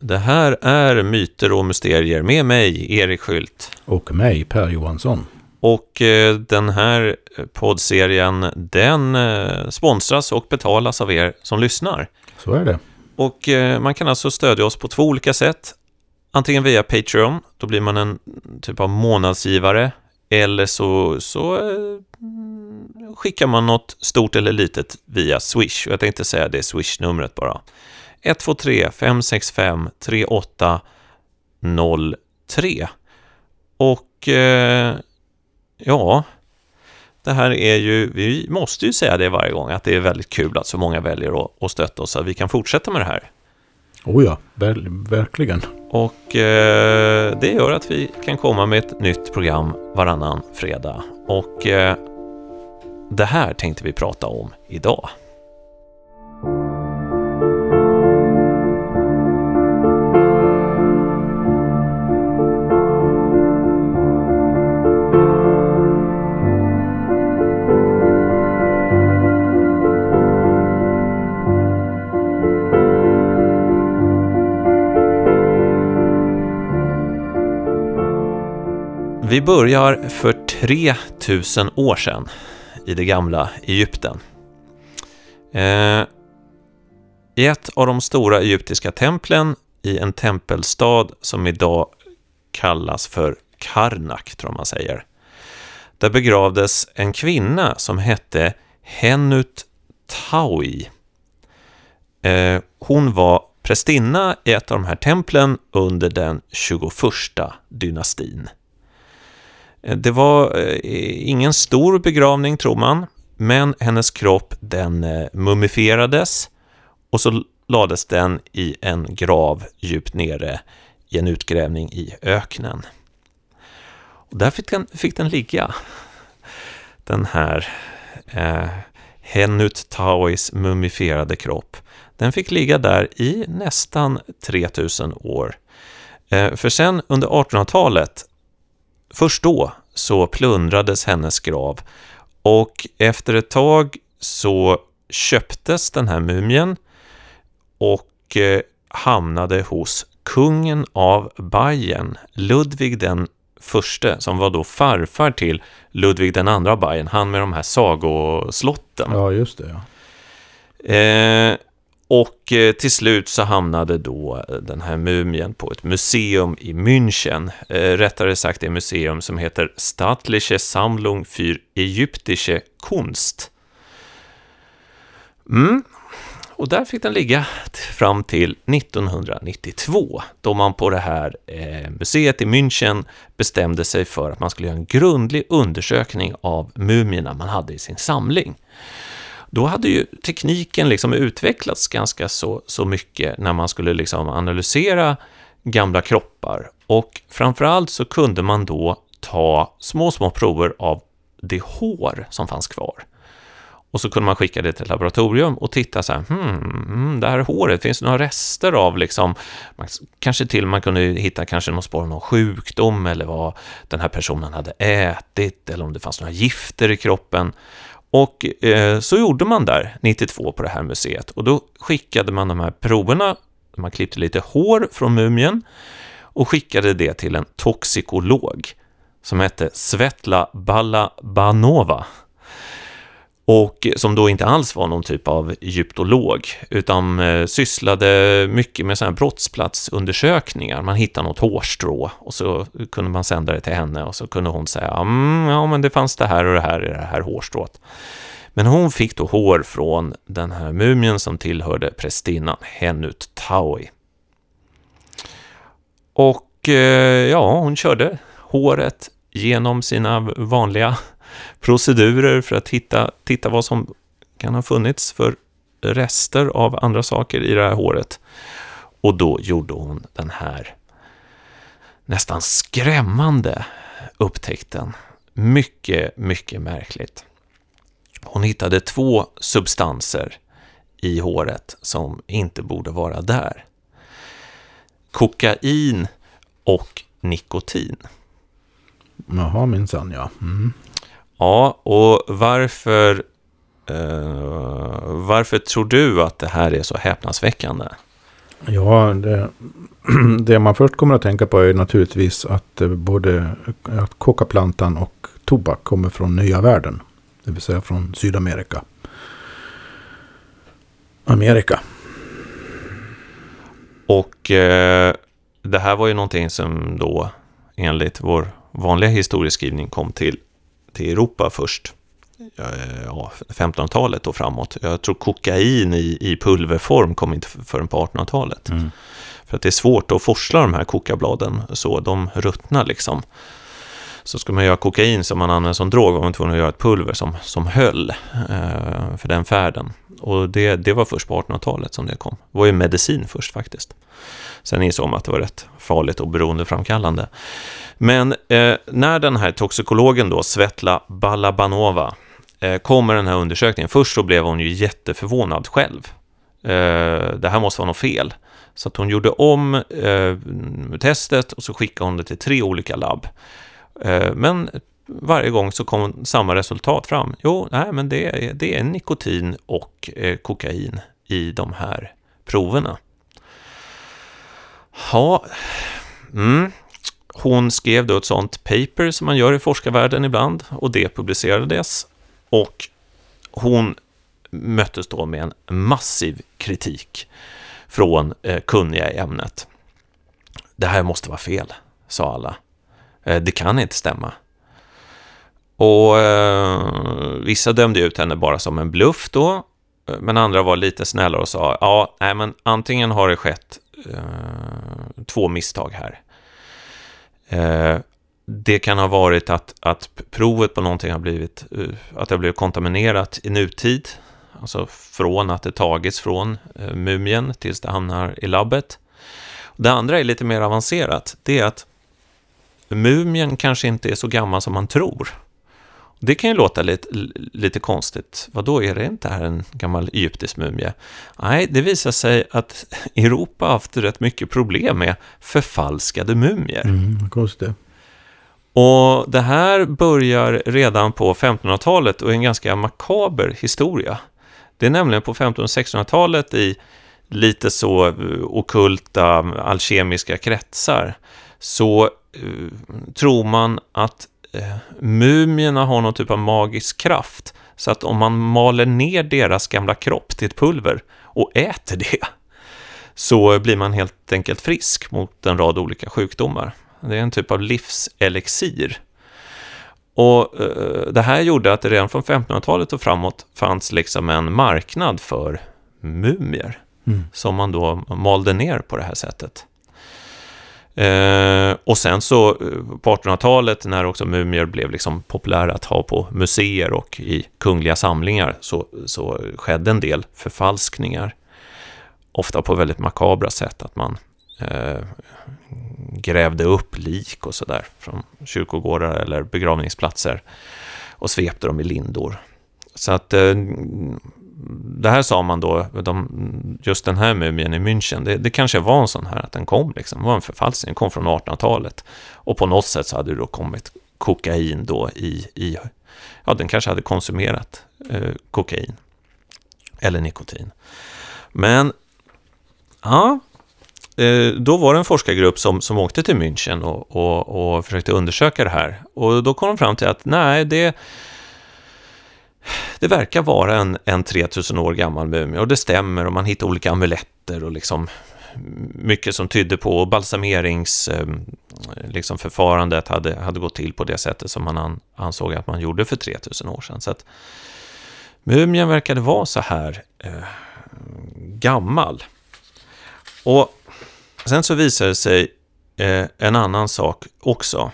Det här är Myter och Mysterier med mig, Erik Skylt. Och mig, Per Johansson. Och eh, den här poddserien, den eh, sponsras och betalas av er som lyssnar. Så är det. Och eh, man kan alltså stödja oss på två olika sätt. Antingen via Patreon, då blir man en typ av månadsgivare. Eller så, så skickar man något stort eller litet via Swish. Och jag tänkte säga det Swish-numret bara. 123 565 3803. Och eh, ja, det här är ju, vi måste ju säga det varje gång, att det är väldigt kul att så många väljer att, stötta oss, så att vi kan fortsätta med det här. Oh ja, ver verkligen. Och eh, det gör att vi kan komma med ett nytt program varannan fredag. Och eh, det här tänkte vi prata om idag. Vi börjar för 3000 år sedan i det gamla Egypten. Eh, I ett av de stora egyptiska templen i en tempelstad som idag kallas för Karnak, tror man säger. Där begravdes en kvinna som hette Henut Taui. Eh, hon var prästinna i ett av de här templen under den 21 dynastin. Eh, det var eh, ingen stor begravning tror man, men hennes kropp den eh, mumifierades och så lades den i en grav djupt nere i en utgrävning i öknen. Och där fick den, fick den ligga, den här eh, Henut Taois mumifierade kropp. Den fick ligga där i nästan 3000 år. Eh, för sen under 1800-talet Först då så plundrades hennes grav och efter ett tag så köptes den här mumien och eh, hamnade hos kungen av Bayern, Ludvig den förste, som var då farfar till Ludvig den andra av Bayern, han med de här sagoslotten. Ja, just det. Ja. Eh, och eh, till slut så hamnade då eh, den här mumien på ett museum i München. Eh, rättare sagt det museum som heter Staatliche Sammlung für Egyptische Kunst. Mm. Och där fick den ligga fram till 1992, då man på det här museet i München bestämde sig för att man skulle göra en grundlig undersökning av mumierna man hade i sin samling då hade ju tekniken liksom utvecklats ganska så, så mycket när man skulle liksom analysera gamla kroppar. Och framförallt så kunde man då ta små, små prover av det hår som fanns kvar. Och så kunde man skicka det till ett laboratorium och titta så här, hmm, det här håret, finns det några rester av liksom, kanske till man kunde hitta kanske någon spår av någon sjukdom eller vad den här personen hade ätit eller om det fanns några gifter i kroppen. Och eh, så gjorde man där 92 på det här museet. Och då skickade man de här proverna, man klippte lite hår från mumien och skickade det till en toxikolog som hette Svetla Balabanova och som då inte alls var någon typ av egyptolog, utan eh, sysslade mycket med sådana brottsplatsundersökningar. Man hittade något hårstrå och så kunde man sända det till henne och så kunde hon säga mm, ja, men det fanns det här och det här i det här hårstrået. Men hon fick då hår från den här mumien som tillhörde prästinnan Henut Taui. Och eh, ja, hon körde håret genom sina vanliga procedurer för att hitta, titta vad som kan ha funnits för rester av andra saker i det här håret. Och då gjorde hon den här nästan skrämmande upptäckten. Mycket, mycket märkligt. Hon hittade två substanser i håret som inte borde vara där. Kokain och nikotin. Jaha, minsann ja. Mm. Ja, och varför, eh, varför tror du att det här är så häpnadsväckande? Ja, det, det man först kommer att tänka på är naturligtvis att eh, både att kokaplantan och tobak kommer från nya världen. Det vill säga från Sydamerika. Amerika. Och eh, det här var ju någonting som då enligt vår vanliga historieskrivning kom till, till Europa först. Ja, 1500-talet och framåt. Jag tror kokain i, i pulverform kom inte förrän på 1800-talet. Mm. För att det är svårt att forsla de här kokabladen så, de ruttnar liksom. Så ska man göra kokain som man använder som drog var man tvungen att göra ett pulver som, som höll eh, för den färden. Och det, det var först på 1800-talet som det kom. Det var ju medicin först faktiskt. Sen insåg man att det var rätt farligt och beroendeframkallande. Men eh, när den här toxikologen då, Svetla Balabanova, eh, kom med den här undersökningen, först så blev hon ju jätteförvånad själv. Eh, det här måste vara något fel. Så att hon gjorde om eh, testet och så skickade hon det till tre olika labb. Eh, men varje gång så kom samma resultat fram. Jo, nej, men det är, det är nikotin och eh, kokain i de här proverna. Ja, mm. hon skrev då ett sånt paper som man gör i forskarvärlden ibland och det publicerades. Och hon möttes då med en massiv kritik från eh, kunniga i ämnet. Det här måste vara fel, sa alla. Eh, det kan inte stämma. Och eh, vissa dömde ut henne bara som en bluff då, eh, men andra var lite snällare och sa, ja, nej, men antingen har det skett eh, två misstag här. Eh, det kan ha varit att, att provet på någonting har blivit, eh, att det har blivit kontaminerat i nutid, alltså från att det tagits från eh, mumien tills det hamnar i labbet. Det andra är lite mer avancerat, det är att mumien kanske inte är så gammal som man tror. Det kan ju låta lite, lite konstigt. Vad då är det inte här en gammal egyptisk mumie? Nej, det visar sig att Europa har haft rätt mycket problem med förfalskade mumier. Mm, det. Och det här börjar redan på 1500-talet och är en ganska makaber historia. Det är nämligen på 1500 och 1600-talet i lite så okulta alkemiska kretsar så uh, tror man att uh, mumierna har någon typ av magisk kraft. Så att om man maler ner deras gamla kropp till ett pulver och äter det så blir man helt enkelt frisk mot en rad olika sjukdomar. Det är en typ av livselixir. Och eh, det här gjorde att det redan från 1500-talet och framåt fanns liksom en marknad för mumier. Mm. Som man då malde ner på det här sättet. Eh, och sen så eh, på 1800-talet när också mumier blev liksom populära att ha på museer och i kungliga samlingar så, så skedde en del förfalskningar. Ofta på väldigt makabra sätt, att man eh, grävde upp lik och sådär från kyrkogårdar eller begravningsplatser och svepte dem i lindor. Så att eh, det här sa man då, de, just den här mumien i München, det, det, kanske var en sån här att den kom, liksom, det var en förfalskning, den kom från 1800-talet. Och på något sätt så hade det då kommit kokain då i, i ja den kanske hade konsumerat eh, kokain. Eller nikotin. Men, ja, Eh, då var det en forskargrupp som, som åkte till München och, och, och försökte undersöka det här. Och då kom de fram till att nej, det, det verkar vara en, en 3000 år gammal mumie och det stämmer och man hittar olika amuletter och liksom mycket som tydde på balsameringsförfarandet ehm, liksom förfarandet hade, hade gått till på det sättet som man ansåg att man gjorde för 3000 år sedan. Så att mumien verkade vara så här eh, gammal. Och Sen så visade det sig eh, en annan sak också.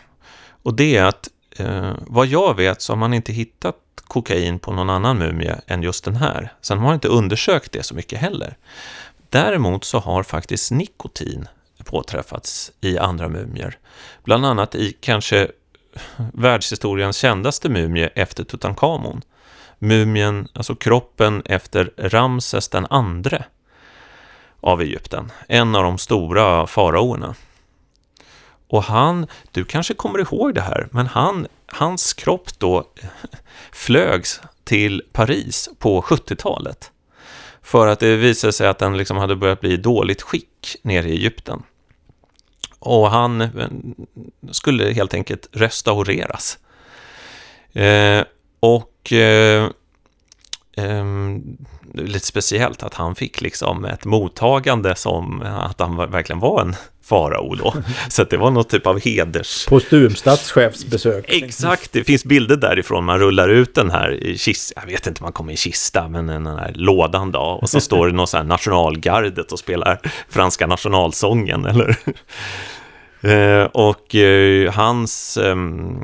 Och det är att eh, vad jag vet så har man inte hittat kokain på någon annan mumie än just den här. Sen har man inte undersökt det så mycket heller. Däremot så har faktiskt nikotin påträffats i andra mumier. Bland annat i kanske världshistoriens kändaste mumie efter Tutankhamon. Mumien, alltså kroppen efter Ramses den andre av Egypten. En av de stora faraoerna. Och han, du kanske kommer ihåg det här, men han, hans kropp då flögs till Paris på 70-talet. För att det visade sig att den liksom hade börjat bli i dåligt skick nere i Egypten. och han eh, skulle helt enkelt restaureras. Eh, och eh, eh, lite speciellt att han fick liksom ett mottagande som att han verkligen var en farao då. Så det var någon typ av heders... Postum statschefsbesök. Exakt, det finns bilder därifrån. Man rullar ut den här i kista, jag vet inte om man kommer i kista, men den här lådan då. Och så står det någon sån här nationalgardet och spelar franska nationalsången, eller? Eh, och eh, hans ehm,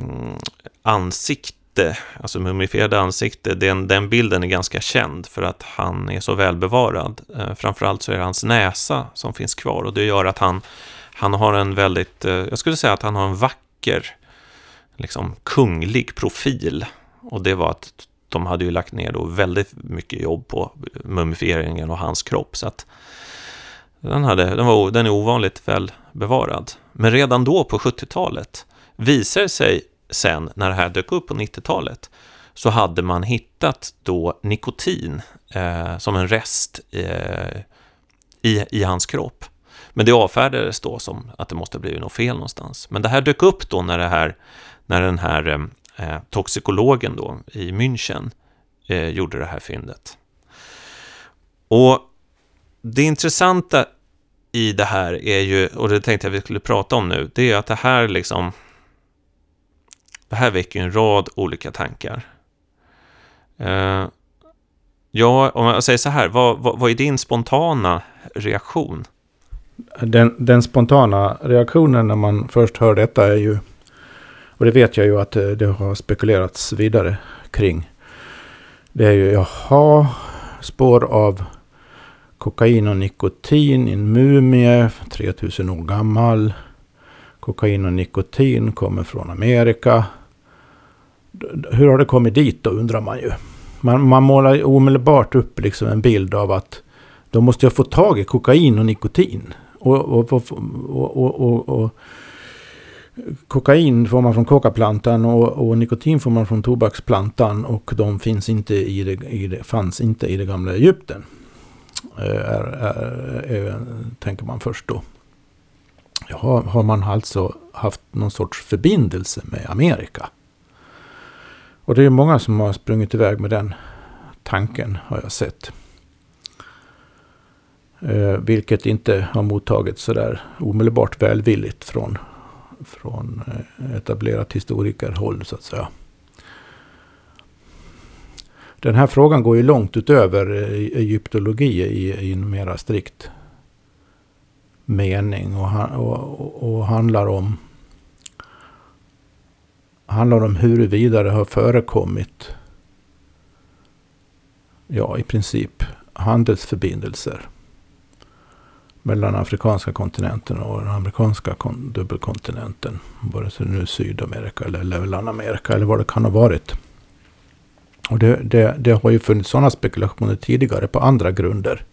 ansikte, alltså mumifierade ansikte, den, den bilden är ganska känd för att han är så välbevarad. Eh, framförallt så är det hans näsa som finns kvar och det gör att han, han har en väldigt, eh, jag skulle säga att han har en vacker, liksom kunglig profil. Och det var att de hade ju lagt ner då väldigt mycket jobb på mumifieringen och hans kropp. Så att den, hade, den, var, den är ovanligt väl bevarad. Men redan då på 70-talet visar det sig sen när det här dök upp på 90-talet så hade man hittat då nikotin eh, som en rest eh, i, i hans kropp. Men det avfärdades då som att det måste ha blivit något fel någonstans. Men det här dök upp då när, det här, när den här eh, toxikologen då i München eh, gjorde det här fyndet. Och det intressanta i det här är ju, och det tänkte jag vi skulle prata om nu, det är att det här liksom... Det här väcker en rad olika tankar. Eh, ja, om jag säger så här, vad, vad, vad är din spontana reaktion? Den, den, spontana reaktionen när man först hör detta är ju, och det vet jag ju att eh, det har spekulerats vidare kring. Det är ju, jaha, spår av Kokain och nikotin i en mumie, 3000 år gammal. Kokain och nikotin kommer från Amerika. Hur har det kommit dit då undrar man ju. Man, man målar omedelbart upp liksom en bild av att de måste ha fått tag i kokain och nikotin. Och, och, och, och kokain får man från kokaplantan och, nikotin får man från tobaksplantan. Och de finns inte i det, i det, fanns inte i det gamla Egypten. Eh, är, är, är, tänker man först då. Ja, har man alltså haft någon sorts förbindelse med Amerika? Och det är många som har sprungit iväg med den tanken har jag sett. Eh, vilket inte har mottagits sådär omedelbart välvilligt från, från eh, etablerat historikerhåll så att säga. Den här frågan går ju långt utöver eh, egyptologi i, i en mera strikt mening och, och, och handlar om handlar om huruvida det har förekommit ja, i princip handelsförbindelser mellan afrikanska kontinenten och den amerikanska dubbelkontinenten. Vare sig det nu är Sydamerika eller Mellanamerika eller vad det kan ha varit. Och det, det, det har ju funnits sådana spekulationer tidigare på andra grunder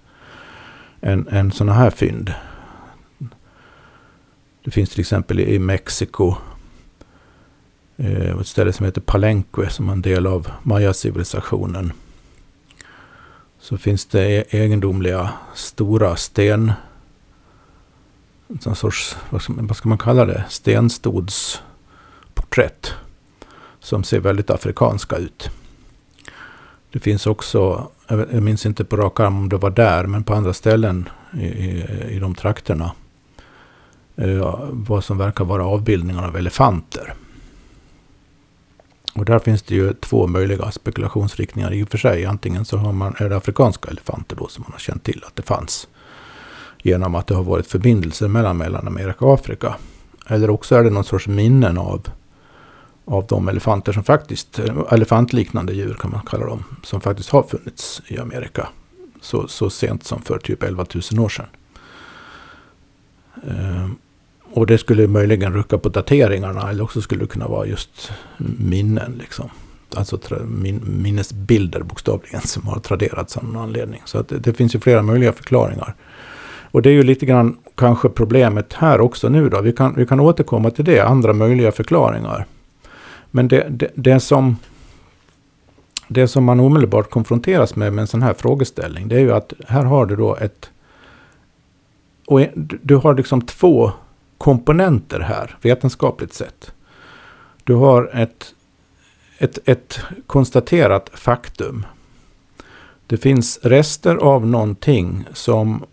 än, än sådana här fynd. Det finns till exempel i Mexiko eh, ett ställe som heter Palenque som är en del av Maya-civilisationen. Så finns det e- egendomliga stora sten... En sorts, vad ska, vad ska man kalla det? Stenstodsporträtt. Som ser väldigt afrikanska ut. Det finns också, jag minns inte på rak arm om det var där, men på andra ställen i, i, i de trakterna. Eh, vad som verkar vara avbildningar av elefanter. Och där finns det ju två möjliga spekulationsriktningar i och för sig. Antingen så har man, är det afrikanska elefanter då som man har känt till att det fanns. Genom att det har varit förbindelser mellan Mellanamerika och Afrika. Eller också är det någon sorts minnen av av de elefanter som faktiskt, eh, elefantliknande djur kan man kalla dem, som faktiskt har funnits i Amerika. Så, så sent som för typ 11 000 år sedan. Ehm, och det skulle möjligen rucka på dateringarna eller också skulle det kunna vara just minnen. Liksom. Alltså min, minnesbilder bokstavligen som har traderats av någon anledning. Så att det, det, finns ju flera möjliga förklaringar. Och det är ju lite grann kanske problemet här också nu då. Vi kan, vi kan återkomma till det, andra möjliga förklaringar. Men det, det, det, som, det som man omedelbart konfronteras med med en sån här frågeställning. Det är ju att här har du då ett... Och du har liksom två komponenter här, vetenskapligt sett. Du har ett, ett, ett konstaterat faktum. Det finns rester av någonting som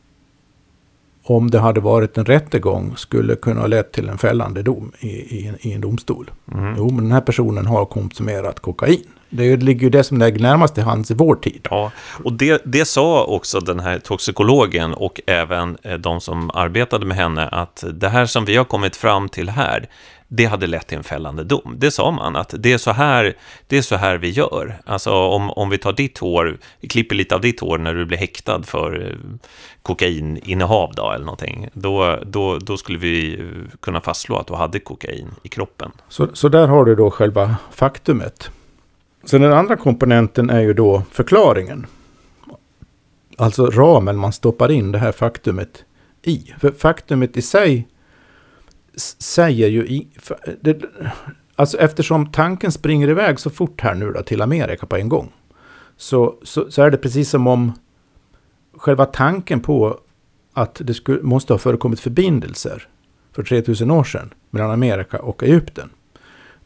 om det hade varit en rättegång skulle kunna ha lett till en fällande dom i, i, i en domstol. Mm. Jo, men den här personen har konsumerat kokain. Det ligger ju det som är närmast till hands i vår tid. Ja, och det, det sa också den här toxikologen och även eh, de som arbetade med henne att det här som vi har kommit fram till här, det hade lett till en fällande dom. Det sa man, att det är så här, det är så här vi gör. Alltså om, om vi tar ditt hår, klipper lite av ditt hår när du blir häktad för eh, kokaininnehav då, eller någonting, då, då, då skulle vi eh, kunna fastslå att du hade kokain i kroppen. Så, så där har du då själva faktumet. Så den andra komponenten är ju då förklaringen. Alltså ramen man stoppar in det här faktumet i. För faktumet i sig säger ju... I, det, alltså eftersom tanken springer iväg så fort här nu då till Amerika på en gång. Så, så, så är det precis som om själva tanken på att det skulle, måste ha förekommit förbindelser för 3000 år sedan mellan Amerika och Egypten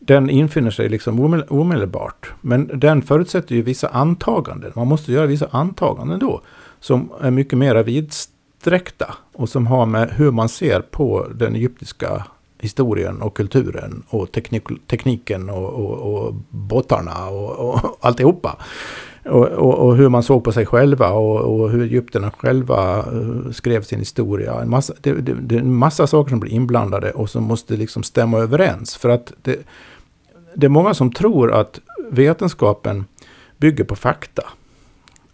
den infinner sig liksom omedelbart. Men den förutsätter ju vissa antaganden. Man måste göra vissa antaganden då. Som är mycket mer vidsträckta. Och som har med hur man ser på den egyptiska historien och kulturen och teknik, tekniken och, och, och båtarna och, och alltihopa. Och, och, och, hur man såg på sig själva och, och hur egyptierna själva eh, skrev sin historia. En massa, det, det, det, är en massa saker som blir inblandade och som måste liksom stämma överens. För att det, det är många som tror att vetenskapen bygger på fakta.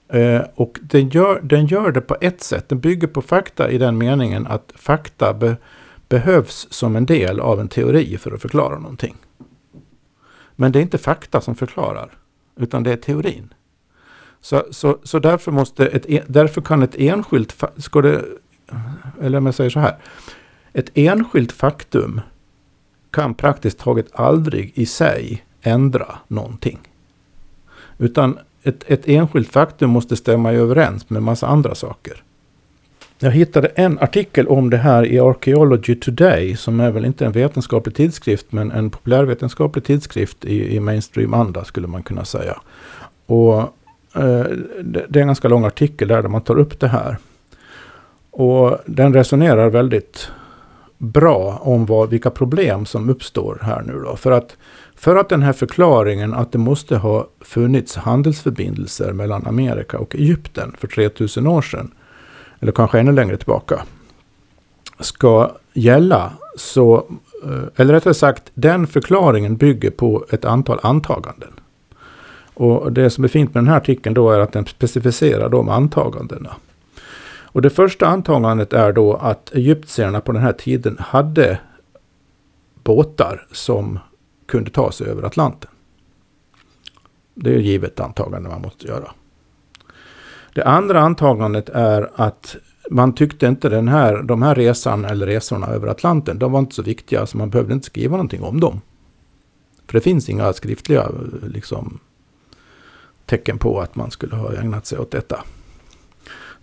Eh, och den gör, den gör det på ett sätt. Den bygger på fakta i den meningen att fakta be, behövs som en del av en teori för att förklara någonting. Men det är inte fakta som förklarar, utan det är teorin. Så, så, så därför, måste ett, därför kan ett enskilt, ska det, eller om jag säger så här, ett enskilt faktum kan praktiskt taget aldrig i sig ändra någonting. Utan ett, ett enskilt faktum måste stämma överens med massa andra saker. Jag hittade en artikel om det här i Archaeology Today, som är väl inte en vetenskaplig tidskrift, men en populärvetenskaplig tidskrift i, i mainstream-anda skulle man kunna säga. Och eh, det, det är en ganska lång artikel där, där man tar upp det här. Och den resonerar väldigt bra om vad, vilka problem som uppstår här nu då. För att, för att den här förklaringen att det måste ha funnits handelsförbindelser mellan Amerika och Egypten för 3000 år sedan, eller kanske ännu längre tillbaka, ska gälla så, eh, eller rättare sagt, den förklaringen bygger på ett antal antaganden. Och det som är fint med den här artikeln då är att den specificerar de antagandena. Och det första antagandet är då att egyptierna på den här tiden hade båtar som kunde ta sig över Atlanten. Det är ett givet antagande man måste göra. Det andra antagandet är att man tyckte inte den här, de här resan eller resorna över Atlanten, de var inte så viktiga så man behövde inte skriva någonting om dem. För det finns inga skriftliga liksom, tecken på att man skulle ha ägnat sig åt detta.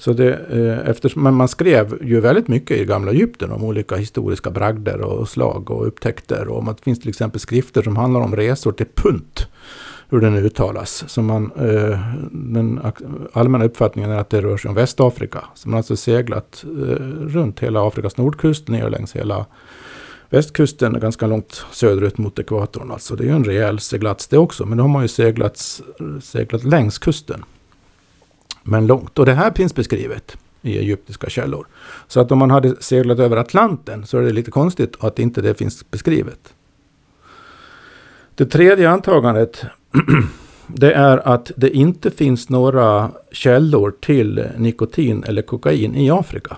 Så det, eh, eftersom, men man skrev ju väldigt mycket i gamla Egypten om olika historiska bragder och slag och upptäckter. Och det finns till exempel skrifter som handlar om resor till Punt. Hur den uttalas. Så man, eh, den allmänna uppfattningen är att det rör sig om Västafrika. Så man har alltså seglat eh, runt hela Afrikas nordkust ner längs hela västkusten ganska långt söderut mot ekvatorn. Alltså det är ju en rejäl seglats det också. Men då har man ju seglats, eh, seglat längs kusten men långt. Och det här finns beskrivet i egyptiska källor. Så att om man hade seglat över Atlanten så är det lite konstigt att inte det finns beskrivet. Det tredje antagandet det är att det inte finns några källor till nikotin eller kokain i Afrika.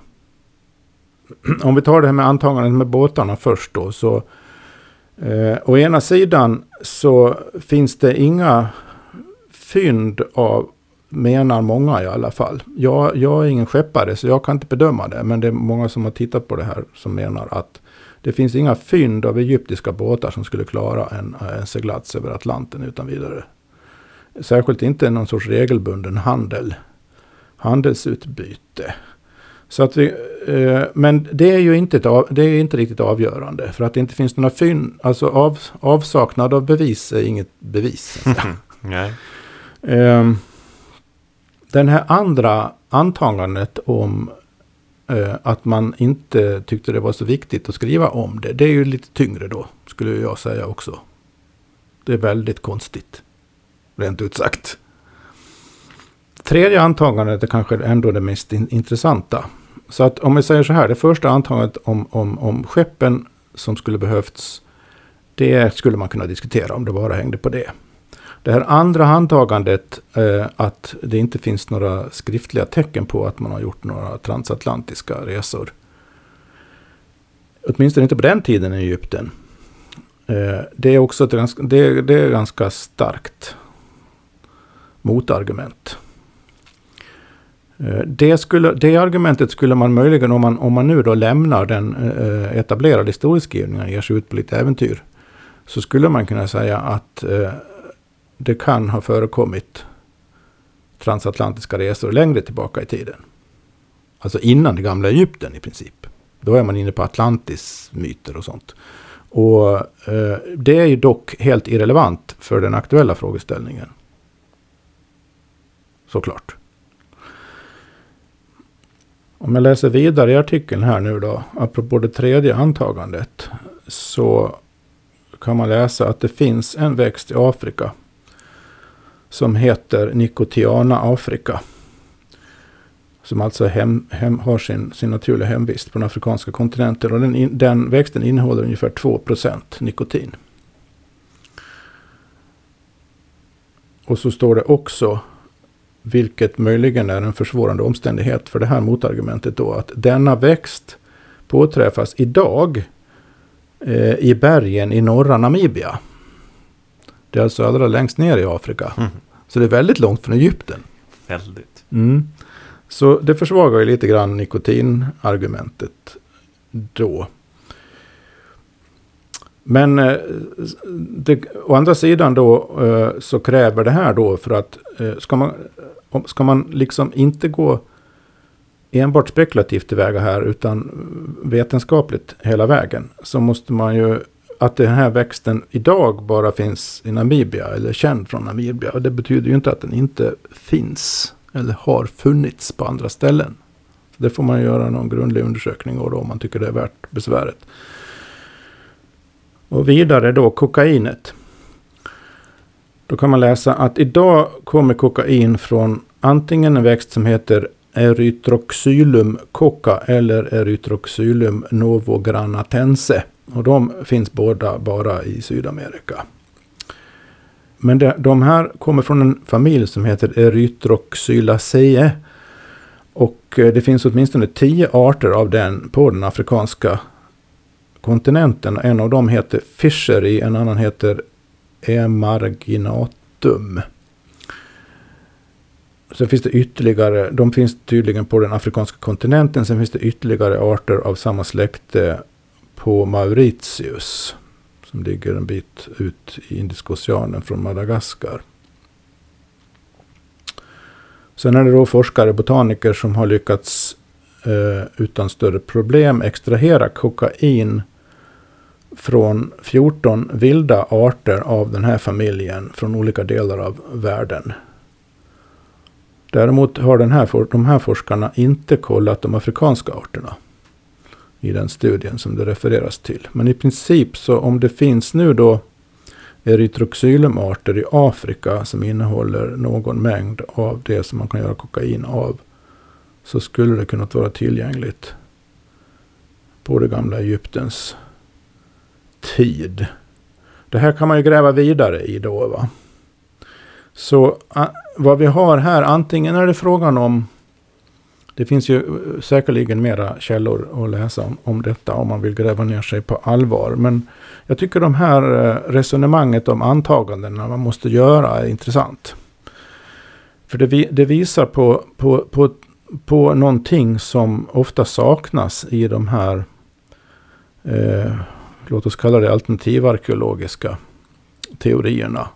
Om vi tar det här med antagandet med båtarna först då. Så, eh, å ena sidan så finns det inga fynd av menar många i alla fall. Jag, jag är ingen skeppare så jag kan inte bedöma det. Men det är många som har tittat på det här som menar att det finns inga fynd av egyptiska båtar som skulle klara en, en seglats över Atlanten utan vidare. Särskilt inte någon sorts regelbunden handel. Handelsutbyte. Så att vi, eh, men det är ju inte, ett av, det är inte riktigt avgörande. För att det inte finns några fynd, alltså av, avsaknad av bevis är inget bevis. Nej. Eh, den här andra antagandet om eh, att man inte tyckte det var så viktigt att skriva om det. Det är ju lite tyngre då, skulle jag säga också. Det är väldigt konstigt, rent ut sagt. Tredje antagandet är kanske ändå det mest in intressanta. Så att om vi säger så här, det första antagandet om, om, om skeppen som skulle behövts, det skulle man kunna diskutera om det bara hängde på det. Det här andra antagandet, eh, att det inte finns några skriftliga tecken på att man har gjort några transatlantiska resor. Åtminstone inte på den tiden i Egypten. Eh, det är också ett ganska, det, det är ganska starkt motargument. Eh, det, skulle, det argumentet skulle man möjligen, om man, om man nu då lämnar den eh, etablerade historieskrivningen och ger sig ut på lite äventyr, så skulle man kunna säga att eh, det kan ha förekommit transatlantiska resor längre tillbaka i tiden. Alltså innan det gamla Egypten i princip. Då är man inne på Atlantis myter och sånt. Och eh, det är ju dock helt irrelevant för den aktuella frågeställningen. Såklart. Om jag läser vidare i artikeln här nu då, apropå det tredje antagandet, så kan man läsa att det finns en växt i Afrika som heter Nicotiana Afrika. Som alltså hem, hem, har sin, sin naturliga hemvist på den afrikanska kontinenten. Och den, den växten innehåller ungefär 2% nikotin. Och så står det också, vilket möjligen är en försvårande omständighet för det här motargumentet då, att denna växt påträffas idag eh, i bergen i norra Namibia. Det är alltså allra längst ner i Afrika. Mm. Så det är väldigt långt från Egypten. Väldigt. Mm. Så det försvagar ju lite grann nikotinargumentet då. Men eh, det, å andra sidan då eh, så kräver det här då för att eh, ska man, ska man liksom inte gå enbart spekulativt tillväga här utan vetenskapligt hela vägen så måste man ju att den här växten idag bara finns i Namibia eller känd från Namibia. Och det betyder ju inte att den inte finns eller har funnits på andra ställen. Det får man göra någon grundlig undersökning av då om man tycker det är värt besväret. Och vidare då kokainet. Då kan man läsa att idag kommer kokain från antingen en växt som heter Erythroxylum coca eller Erythroxylum novogranatense. Och de finns båda bara i Sydamerika. Men de, de här kommer från en familj som heter Erythroxylaceae. Och eh, det finns åtminstone tio arter av den på den afrikanska kontinenten. En av dem heter Fishery, en annan heter Emarginatum. Sen finns det ytterligare, de finns tydligen på den afrikanska kontinenten. Sen finns det ytterligare arter av samma släkte på Mauritius. Som ligger en bit ut i Indiska oceanen från Madagaskar. Sen är det då forskare, botaniker som har lyckats eh, utan större problem extrahera kokain från 14 vilda arter av den här familjen från olika delar av världen. Däremot har den här, de här forskarna inte kollat de afrikanska arterna i den studien som det refereras till. Men i princip så om det finns nu då erythroxylumarter i Afrika som innehåller någon mängd av det som man kan göra kokain av. Så skulle det kunna vara tillgängligt på det gamla Egyptens tid. Det här kan man ju gräva vidare i då. Va? Så vad vi har här, antingen är det frågan om det finns ju eh, säkerligen mera källor att läsa om, om detta om man vill gräva ner sig på allvar. Men jag tycker de här eh, resonemanget om antagandena man måste göra är intressant. För det, det visar på, på, på, på någonting som ofta saknas i de här, eh, låt oss kalla det alternativarkeologiska teorierna.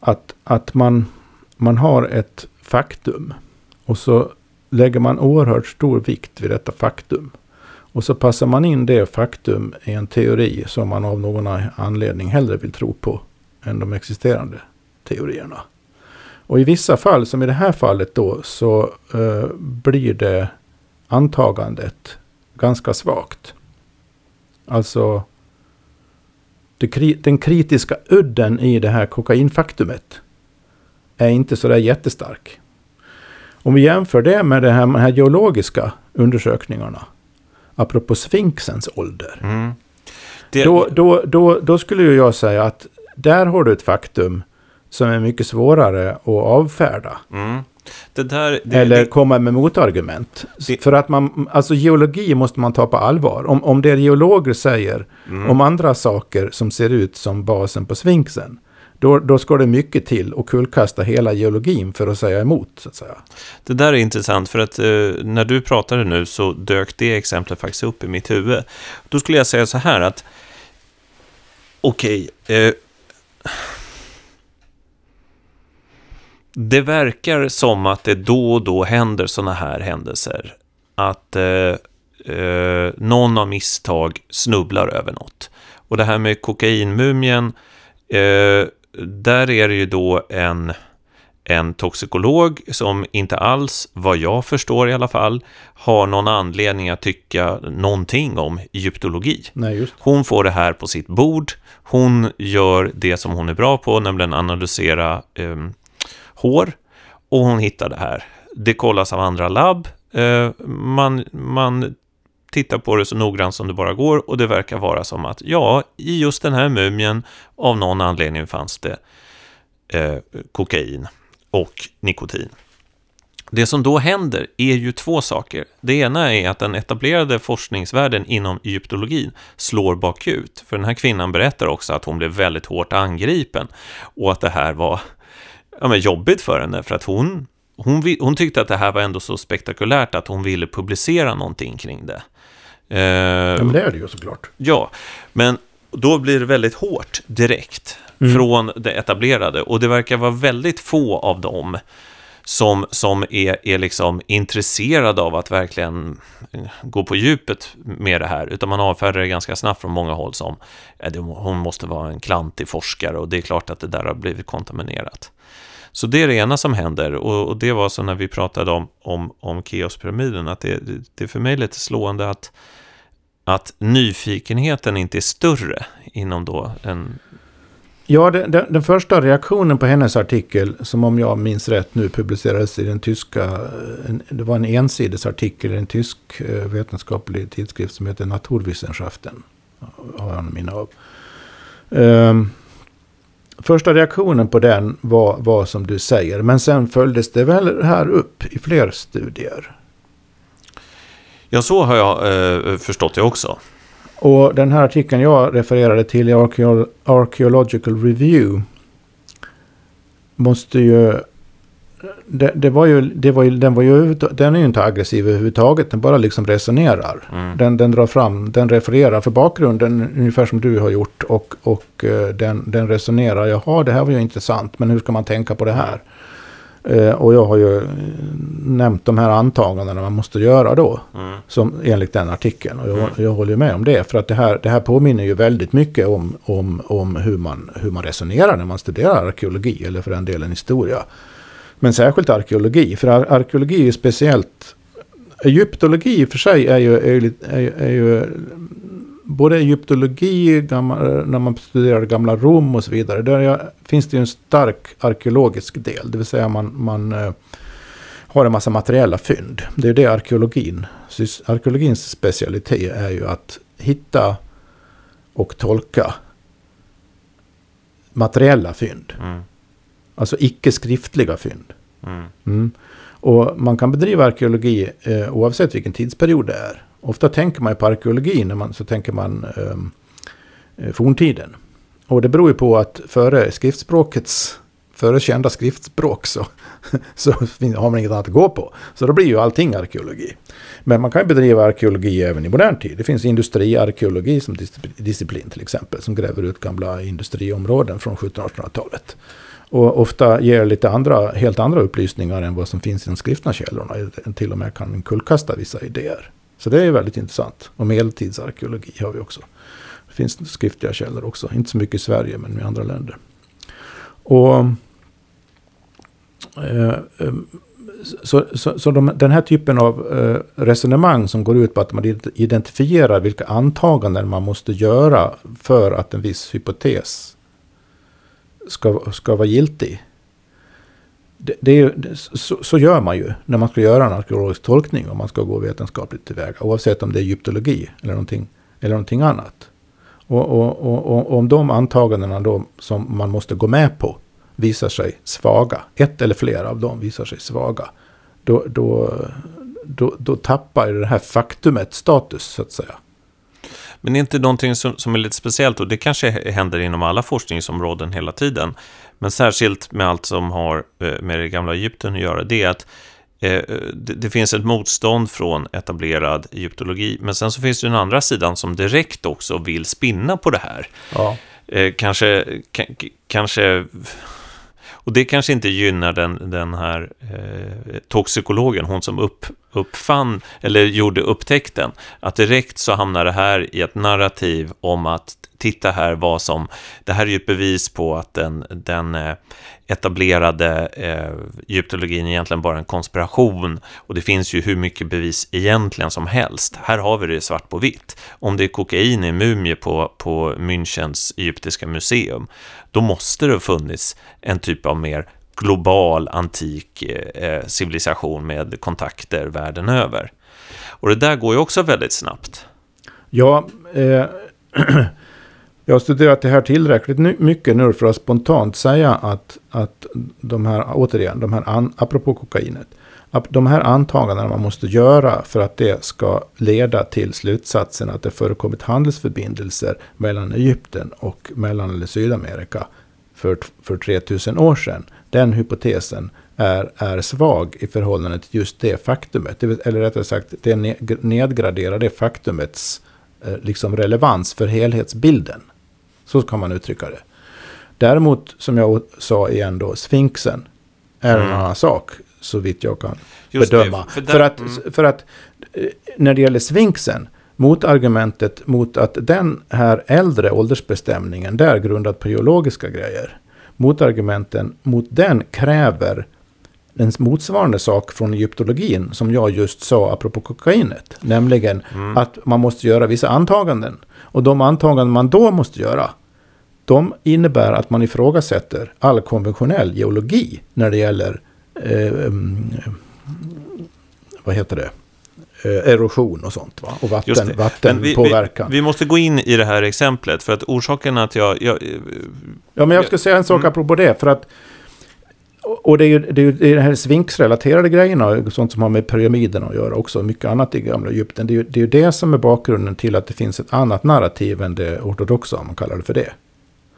Att, att man, man har ett faktum och så lägger man oerhört stor vikt vid detta faktum. Och så passar man in det faktum i en teori som man av någon anledning hellre vill tro på än de existerande teorierna. Och i vissa fall, som i det här fallet då, så eh, blir det antagandet ganska svagt. Alltså det, den kritiska udden i det här kokainfaktumet är inte sådär jättestark. Om vi jämför det med de här, de här geologiska undersökningarna, apropå sfinxens ålder, mm. det... då, då, då, då skulle jag säga att där har du ett faktum som är mycket svårare att avfärda. Mm. Det där, det, Eller det, komma med motargument. För att man, alltså geologi måste man ta på allvar. Om, om det geologer säger mm. om andra saker som ser ut som basen på sfinxen. Då, då ska det mycket till att kullkasta hela geologin för att säga emot. Så att säga. Det där är intressant för att eh, när du pratade nu så dök det exemplet faktiskt upp i mitt huvud. Då skulle jag säga så här att okej, okay, eh, det verkar som att det då och då händer sådana här händelser. Att eh, eh, någon av misstag snubblar över något. Och det här med kokainmumien, eh, där är det ju då en, en toxikolog som inte alls, vad jag förstår i alla fall, har någon anledning att tycka någonting om egyptologi. Nej, hon får det här på sitt bord, hon gör det som hon är bra på, nämligen analysera eh, hår och hon hittar det här. Det kollas av andra labb. Eh, man, man tittar på det så noggrant som det bara går och det verkar vara som att ja, i just den här mumien av någon anledning fanns det eh, kokain och nikotin. Det som då händer är ju två saker. Det ena är att den etablerade forskningsvärlden inom egyptologin slår bakut. För den här kvinnan berättar också att hon blev väldigt hårt angripen och att det här var ja, men jobbigt för henne för att hon, hon, hon tyckte att det här var ändå så spektakulärt att hon ville publicera någonting kring det. Eh, ja, men det är det ju såklart. Ja, men då blir det väldigt hårt direkt mm. från det etablerade och det verkar vara väldigt få av dem som, som är, är liksom intresserade av att verkligen gå på djupet med det här, utan man avfärdar det ganska snabbt från många håll som det, hon måste vara en klantig forskare och det är klart att det där har blivit kontaminerat. Så det är det ena som händer och, och det var så när vi pratade om, om, om Keospyramiden, att det, det är för mig lite slående att, att nyfikenheten inte är större inom då en Ja, den, den, den, första reaktionen på hennes artikel, som om jag minns rätt nu publicerades i den tyska, eh, en, det var en ensidesartikel i en tysk eh, vetenskaplig tidskrift som heter Naturwissenschaften. Har jag minne av. Um, första reaktionen på den var, var som du säger, men sen följdes det väl här upp i fler studier. Ja, så har jag eh, förstått det också. Och den här artikeln jag refererade till i Archaeological Review måste ju... Det, det, var ju, det var ju, den, var ju, den är ju inte aggressiv överhuvudtaget, den bara liksom resonerar. Mm. Den, den drar fram, den refererar för bakgrunden ungefär som du har gjort och, och eh, den, den resonerar, jaha det här var ju intressant, men hur ska man tänka på det här? Eh, och jag har ju nämnt de här antagandena man måste göra då. Mm. Som, enligt den artikeln. Och jag, mm. jag håller med om det. För att det här, det här påminner ju väldigt mycket om, om, om hur, man, hur man resonerar när man studerar arkeologi. Eller för den delen historia. Men särskilt arkeologi. För ar arkeologi är ju speciellt... Egyptologi i och för sig är ju, är, är, är ju både egyptologi, gammal, när man studerar gamla Rom och så vidare, där finns det ju en stark arkeologisk del. Det vill säga man, man eh, har en massa materiella fynd. Det är det arkeologin, arkeologins specialitet är ju att hitta och tolka materiella fynd. Mm. Alltså icke-skriftliga fynd. Mm. Mm. Och man kan bedriva arkeologi eh, oavsett vilken tidsperiod det är. Ofta tänker man på arkeologi när man, så tänker man ehm, eh, forntiden. Och det beror ju på att före skriftspråkets, före kända skriftspråk så, så har man inget annat att gå på. Så då blir ju allting arkeologi. Men man kan ju bedriva arkeologi även i modern tid. Det finns industriarkeologi som disciplin till exempel, som gräver ut gamla industriområden från 1700-1800-talet. Och ofta ger lite andra, helt andra upplysningar än vad som finns i de skriftna källorna. Till och med kan kullkasta vissa idéer. Så det är väldigt intressant. Och medeltidsarkeologi har vi också. Det finns skriftliga källor också. Inte så mycket i Sverige men i andra länder. Och eh, eh så, så, så de, den här typen av eh, resonemang som går ut på att man identifierar vilka antaganden man måste göra för att en viss hypotes ska, ska vara giltig. Det, det är, så, så, gör man ju när man ska göra en arkeologisk tolkning om man ska gå vetenskapligt tillväga. Oavsett om det är egyptologi eller någonting, eller någonting annat. Och, och, och, och om de antagandena då som man måste gå med på visar sig svaga, ett eller flera av dem visar sig svaga, då, då, då, då tappar det här faktumet status så att säga. Men det är inte någonting som, som är lite speciellt och det kanske händer inom alla forskningsområden hela tiden. Men särskilt med allt som har eh, med det gamla Egypten att göra, det är att eh, det, finns ett motstånd från etablerad egyptologi. Men sen så finns det den andra sidan som direkt också vill spinna på det här. Ja. Eh, kanske, kanske och det kanske inte gynnar den, den här eh, toxikologen, hon som upp, uppfann, eller gjorde upptäckten, att direkt så hamnar det här i ett narrativ om att titta här vad som, det här är ju ett bevis på att den, den eh, etablerade eh, egyptologin egentligen bara är en konspiration och det finns ju hur mycket bevis egentligen som helst. Här har vi det svart på vitt. Om det är kokain i mumie på, på Münchens egyptiska museum, då måste det ha funnits en typ av mer global antik eh, eh, civilisation med kontakter världen över. Och det där går ju också väldigt snabbt. Ja, eh, jag har studerat det här tillräckligt mycket nu för att spontant säga att, att de här, återigen, de här, an, apropå kokainet, de här antagandena man måste göra för att det ska leda till slutsatsen att det förekommit handelsförbindelser mellan Egypten och mellan eller Sydamerika för, för 3000 år sedan. Den hypotesen är, är svag i förhållande till just det faktumet. Eller rättare sagt, det nedgraderar det faktumets eh, liksom relevans för helhetsbilden. Så kan man uttrycka det. Däremot, som jag sa igen då, sfinxen är mm. en annan sak, så vitt jag kan Just bedöma. Det, för, där, för, att, mm. för att eh, när det gäller sfinxen, motargumentet mot att den här äldre åldersbestämningen, där grundad på geologiska grejer, motargumenten mot den kräver en motsvarande sak från egyptologin som jag just sa apropå kokainet. Nämligen mm. att man måste göra vissa antaganden. Och de antaganden man då måste göra, de innebär att man ifrågasätter all konventionell geologi när det gäller eh, vad heter det? Eh, erosion och sånt. Va? Och vatten, vattenpåverkan. Vi, vi, vi, måste gå in i det här exemplet. För att orsaken att jag... jag ja, men jag ska säga en sak mm. apropå det. För att, och det är ju det, är det här svinksrelaterade grejerna, sånt som har med pyramiden att göra också, mycket annat i gamla Egypten. Det är ju det, är det som är bakgrunden till att det finns ett annat narrativ än det ortodoxa, om man kallar det för det.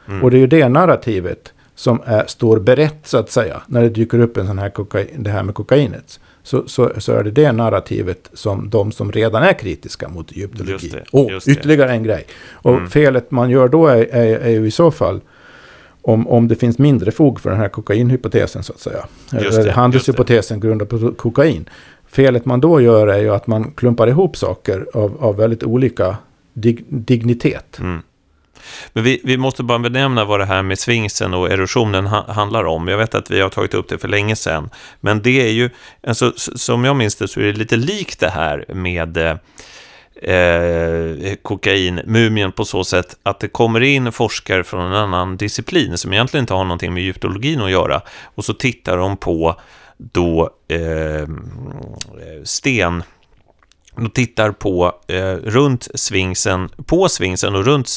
Mm. Och det är ju det narrativet som är, står berett, så att säga, när det dyker upp en sån här kokain, det här med kokainet så, så, så, är det det narrativet som de som redan är kritiska mot egyptologi. Och ytterligare en grej. Och mm. felet man gör då är, är, är ju i så fall om, om det finns mindre fog för den här kokainhypotesen så att säga. Just Eller handelshypotesen grundad på kokain. Felet man då gör är ju att man klumpar ihop saker av, av väldigt olika dig, dignitet. Mm. Men vi, vi måste bara benämna vad det här med svingsen och erosionen ha, handlar om. Jag vet att vi har tagit upp det för länge sedan. Men det är ju, alltså, som jag minns det så är det lite likt det här med eh, eh, kokain, mumien på så sätt att det kommer in forskare från en annan disciplin som egentligen inte har någonting med egyptologin att göra. Och så tittar de på då eh, sten de tittar på eh, runt svingsen, på svingsen och runt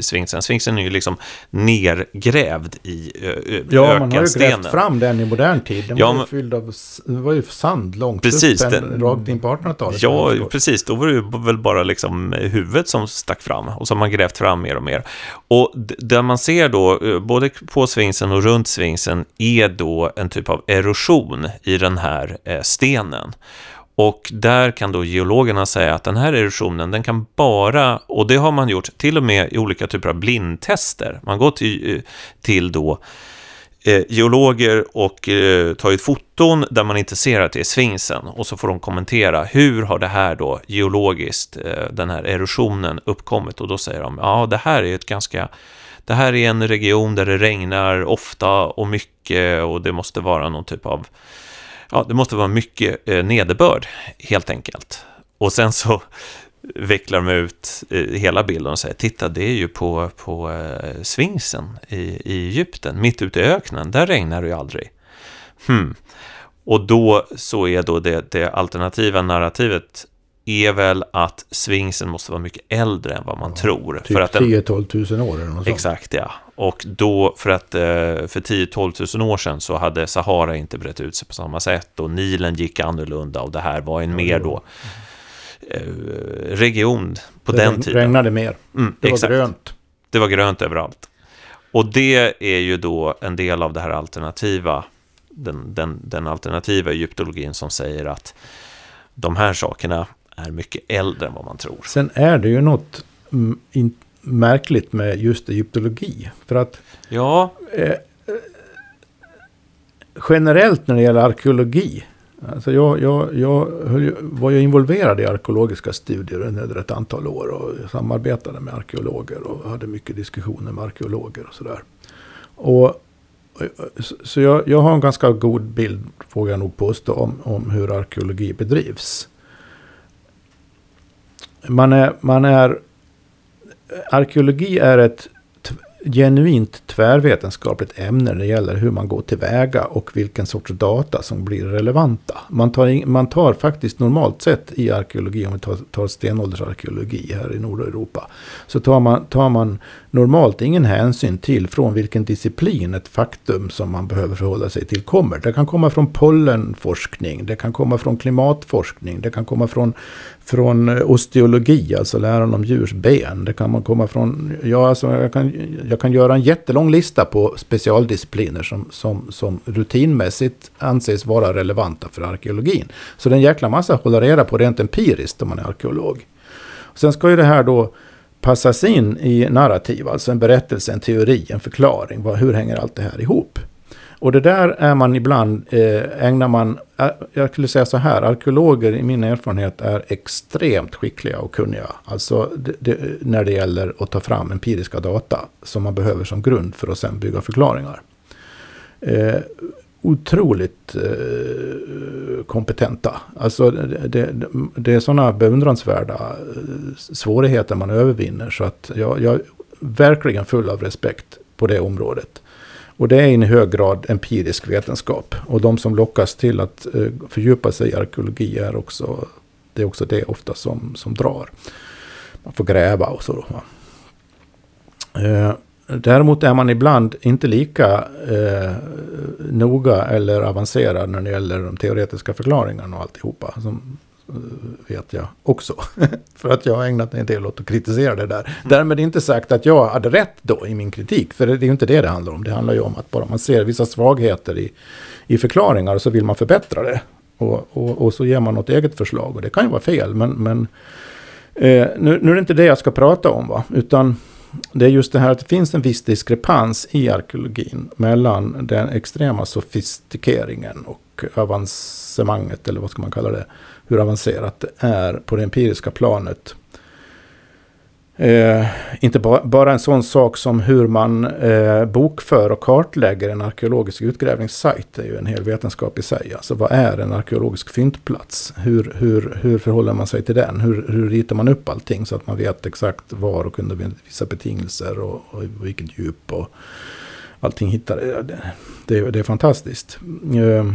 svingsen. Svingsen är ju liksom nergrävd i eh, Ja, man har ju grävt fram den i modern tid. Den ja, var ju fylld av var ju sand långt precis, upp, den, rakt in på 1800-talet. Ja, precis. Då var det ju väl bara liksom huvudet som stack fram och så har man grävt fram mer och mer. Och där man ser då, eh, både på svingsen och runt svingsen, är då en typ av erosion i den här eh, stenen. Och där kan då geologerna säga att den här erosionen, den kan bara, och det har man gjort till och med i olika typer av blindtester. Man går till, eh, till då eh, geologer och eh, tagit foton där man inte ser att det är sfinxen och så får de kommentera hur har det här då geologiskt, eh, den här erosionen uppkommit och då säger de ja det här är ett ganska det här är en region där det regnar ofta och mycket och det måste vara någon typ av ja, det måste vara mycket eh, nederbörd helt enkelt. Och sen så vecklar de ut eh, hela bilden och säger titta det är ju på, på eh, Sfinxen i, i Egypten, mitt ute i öknen, där regnar det ju aldrig. Hmm. Och då så är då det, det alternativa narrativet är väl att Sfinxen måste vara mycket äldre än vad man ja, tror. Typ 10-12 tusen år eller något sånt. Exakt, ja. Och då, för att eh, för 10-12 tusen år sedan så hade Sahara inte brett ut sig på samma sätt och Nilen gick annorlunda och det här var en ja, mer då eh, region på det den tiden. Det regnade mer. Mm, det exakt. var grönt. Det var grönt överallt. Och det är ju då en del av det här alternativa, den, den, den alternativa egyptologin som säger att de här sakerna är mycket äldre än vad man tror. Sen är det ju något märkligt med just egyptologi. För att ja. Eh, generellt när det gäller arkeologi. Alltså jag, jag, jag var ju involverad i arkeologiska studier under ett antal år och samarbetade med arkeologer och hade mycket diskussioner med arkeologer och sådär. Och, så jag, jag har en ganska god bild, vågar jag nog påstå, om, om hur arkeologi bedrivs man är, man är... Arkeologi är ett genuint tvärvetenskapligt ämne när det gäller hur man går tillväga och vilken sorts data som blir relevanta. Man tar, man tar faktiskt normalt sett i arkeologi, om vi tar, tar stenåldersarkeologi här i Nordeuropa, så tar man, tar man normalt ingen hänsyn till från vilken disciplin ett faktum som man behöver förhålla sig till kommer. Det kan komma från pollenforskning, det kan komma från klimatforskning, det kan komma från, från eh, osteologi, alltså läran om djurs ben. Det kan man komma från, ja alltså jag kan, jag kan göra en jättelång lista på specialdiscipliner som, som, som rutinmässigt anses vara relevanta för arkeologin. Så det är en jäkla massa att hålla reda på rent empiriskt om man är arkeolog. Sen ska ju det här då passas in i narrativ, alltså en berättelse, en teori, en förklaring. Vad, hur hänger allt det här ihop? Och det där är man ibland, eh, ägnar man, eh, jag skulle säga så här, arkeologer i min erfarenhet är extremt skickliga och kunniga. Alltså det, det, när det gäller att ta fram empiriska data som man behöver som grund för att sen bygga förklaringar. Eh, otroligt eh, kompetenta. Alltså det, det, det är sådana beundransvärda eh, svårigheter man övervinner. Så att jag, jag är verkligen full av respekt på det området. Och det är i hög grad empirisk vetenskap. Och de som lockas till att eh, fördjupa sig i arkeologi är också det är också det ofta som, som drar. Man får gräva och så. Eh, däremot är man ibland inte lika eh, noga eller avancerad när det gäller de teoretiska förklaringarna och alltihopa. Som, vet jag också. för att jag har ägnat en del åt att kritisera det där. Mm. Därmed inte sagt att jag hade rätt då i min kritik. För det är ju inte det det handlar om. Det handlar ju om att bara man ser vissa svagheter i, i förklaringar så vill man förbättra det. Och, och, och så ger man något eget förslag. Och det kan ju vara fel. Men, men eh, nu, nu är det inte det jag ska prata om. Va? Utan det är just det här att det finns en viss diskrepans i arkeologin mellan den extrema sofistikeringen och avancemanget, eller vad ska man kalla det, hur avancerat det är på det empiriska planet. Eh, inte ba bara en sån sak som hur man eh, bokför och kartlägger en arkeologisk utgrävningssajt. är ju en hel vetenskap i sig. Alltså vad är en arkeologisk fyndplats? Hur, hur, hur förhåller man sig till den? Hur, hur ritar man upp allting så att man vet exakt var och under vissa betingelser och, och vilket djup och allting hittar. Det, det, det är fantastiskt. Eh,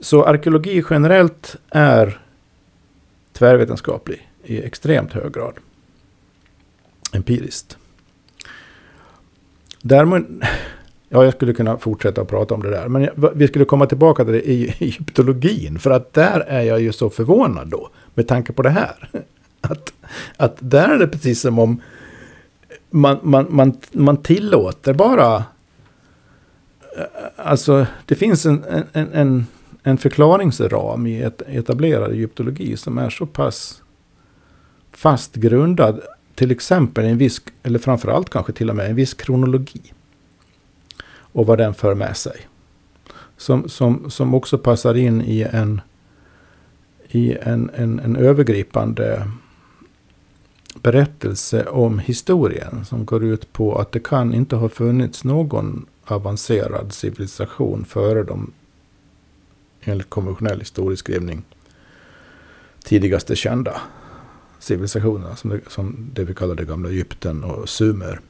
så arkeologi generellt är tvärvetenskaplig i extremt hög grad. Empiriskt. Däremot, ja jag skulle kunna fortsätta att prata om det där. Men vi skulle komma tillbaka till det i egyptologin. För att där är jag ju så förvånad då. Med tanke på det här. Att, att där är det precis som om man, man, man, man tillåter bara... Eh, alltså det finns en, en, en en förklaringsram i etablerad egyptologi som är så pass fast grundad, till exempel en viss, eller framförallt kanske till och med en viss kronologi. och vad den för med sig. Som, som, som också passar in i en, i en, en, en övergripande berättelse om historien som går ut på att det kan inte ha funnits någon avancerad civilisation före de, enligt konventionell historieskrivning, tidigaste kända civilisationerna, som det, som det vi kallar det gamla Egypten och Sumer.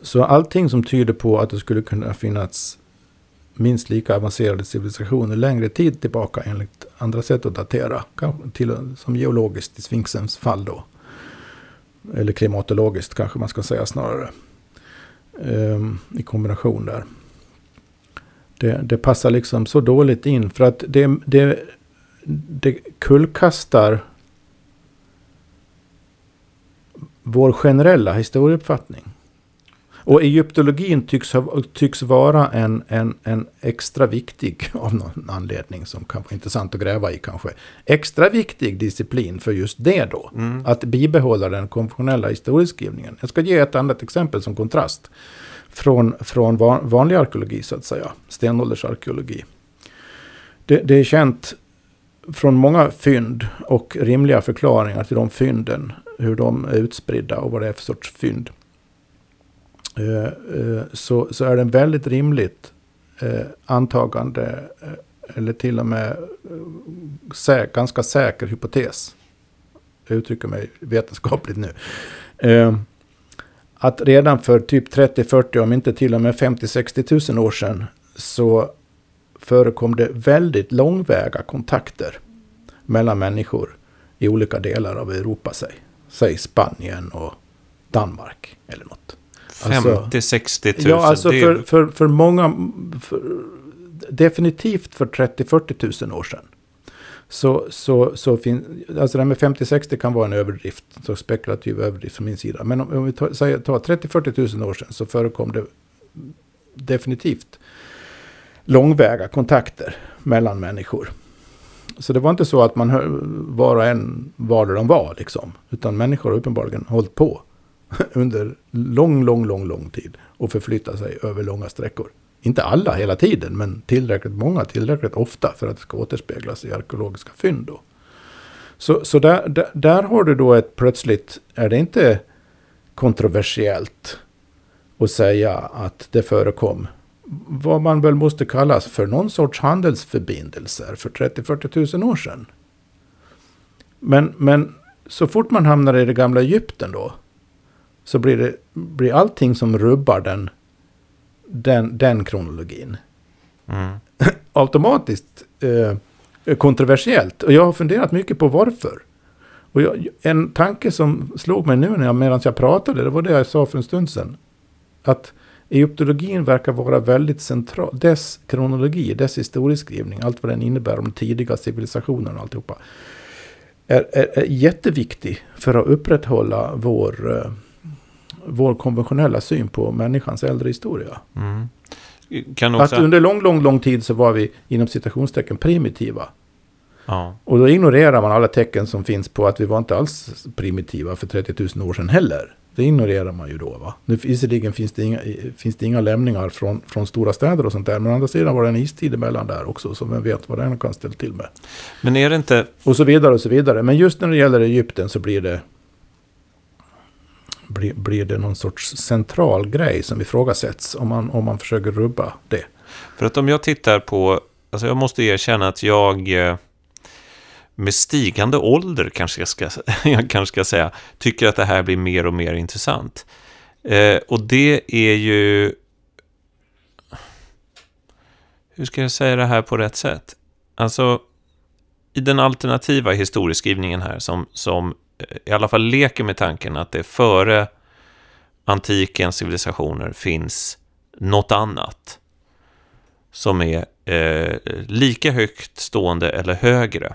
Så allting som tyder på att det skulle kunna finnas minst lika avancerade civilisationer längre tid tillbaka enligt andra sätt att datera. Till, som geologiskt i Sphinxens fall då. Eller klimatologiskt kanske man ska säga snarare. Um, I kombination där. Det, det, passar liksom så dåligt in för att det, det, det kullkastar vår generella historieuppfattning. Och egyptologin tycks, ha, tycks vara en, en, en extra viktig, av någon anledning som kan vara intressant att gräva i kanske, extra viktig disciplin för just det då. Mm. Att bibehålla den konventionella historieskrivningen. Jag ska ge ett annat exempel som kontrast. Från, från vanlig arkeologi så att säga, stenåldersarkeologi. Det, det är känt från många fynd och rimliga förklaringar till de fynden, hur de är utspridda och vad det är för sorts fynd. Eh, eh, så, så är det en väldigt rimligt eh, antagande eller till och med säk, ganska säker hypotes. Jag uttrycker mig vetenskapligt nu. Att redan för typ 30-40, om inte till och med 50-60 tusen år sedan, så förekom det väldigt långväga kontakter mellan människor i olika delar av Europa, säg, säg Spanien och Danmark eller något. 50-60 tusen. Ja, alltså för, för, för många, för, definitivt för 30-40 tusen år sedan. Så, så, så finns, alltså det här med 50-60 kan vara en överdrift, så spekulativ överdrift från min sida. Men om, om vi tar, tar 30-40 tusen år sedan så förekom det definitivt långväga kontakter mellan människor. Så det var inte så att man hör, var och en var där de var liksom. Utan människor har uppenbarligen hållit på under lång, lång, lång, lång tid och förflyttat sig över långa sträckor. Inte alla hela tiden, men tillräckligt många, tillräckligt ofta för att det ska återspeglas i arkeologiska fynd. Då. Så, så där, där, där har du då ett plötsligt, är det inte kontroversiellt att säga att det förekom vad man väl måste kallas för någon sorts handelsförbindelser för 30-40 tusen år sedan. Men, men så fort man hamnar i det gamla Egypten då, så blir, det, blir allting som rubbar den, den, den kronologin mm. automatiskt eh, kontroversiellt. Och jag har funderat mycket på varför. Och jag, en tanke som slog mig nu när jag, medan jag pratade, det var det jag sa för en stund sedan. Att egyptologin verkar vara väldigt central. Dess kronologi, dess historieskrivning, allt vad den innebär om tidiga civilisationer och alltihopa. Är, är, är jätteviktig för att upprätthålla vår eh, vår konventionella syn på människans äldre historia. Mm. Också... Att under lång, lång, lång tid så var vi inom citationstecken primitiva. Ja. Och då ignorerar man alla tecken som finns på att vi var inte alls primitiva för 30 000 år sedan heller. Det ignorerar man ju då. Va? Nu visserligen finns det inga, finns det inga lämningar från, från stora städer och sånt där. Men å andra sidan var det en istid emellan där också. Så vem vet vad den kan ställa till med. Men är det inte... Och så vidare och så vidare. Men just när det gäller Egypten så blir det blir, blir det någon sorts central grej som ifrågasätts om man, om man försöker rubba det. För att om jag tittar på, alltså jag måste erkänna att jag eh, med stigande ålder kanske jag, ska, jag kanske ska säga, tycker att det här blir mer och mer intressant. Eh, och det är ju... Hur ska jag säga det här på rätt sätt? Alltså, i den alternativa historieskrivningen här, som, som eh, i alla fall leker med tanken att det före antikens civilisationer finns något annat som är eh, lika högt stående eller högre.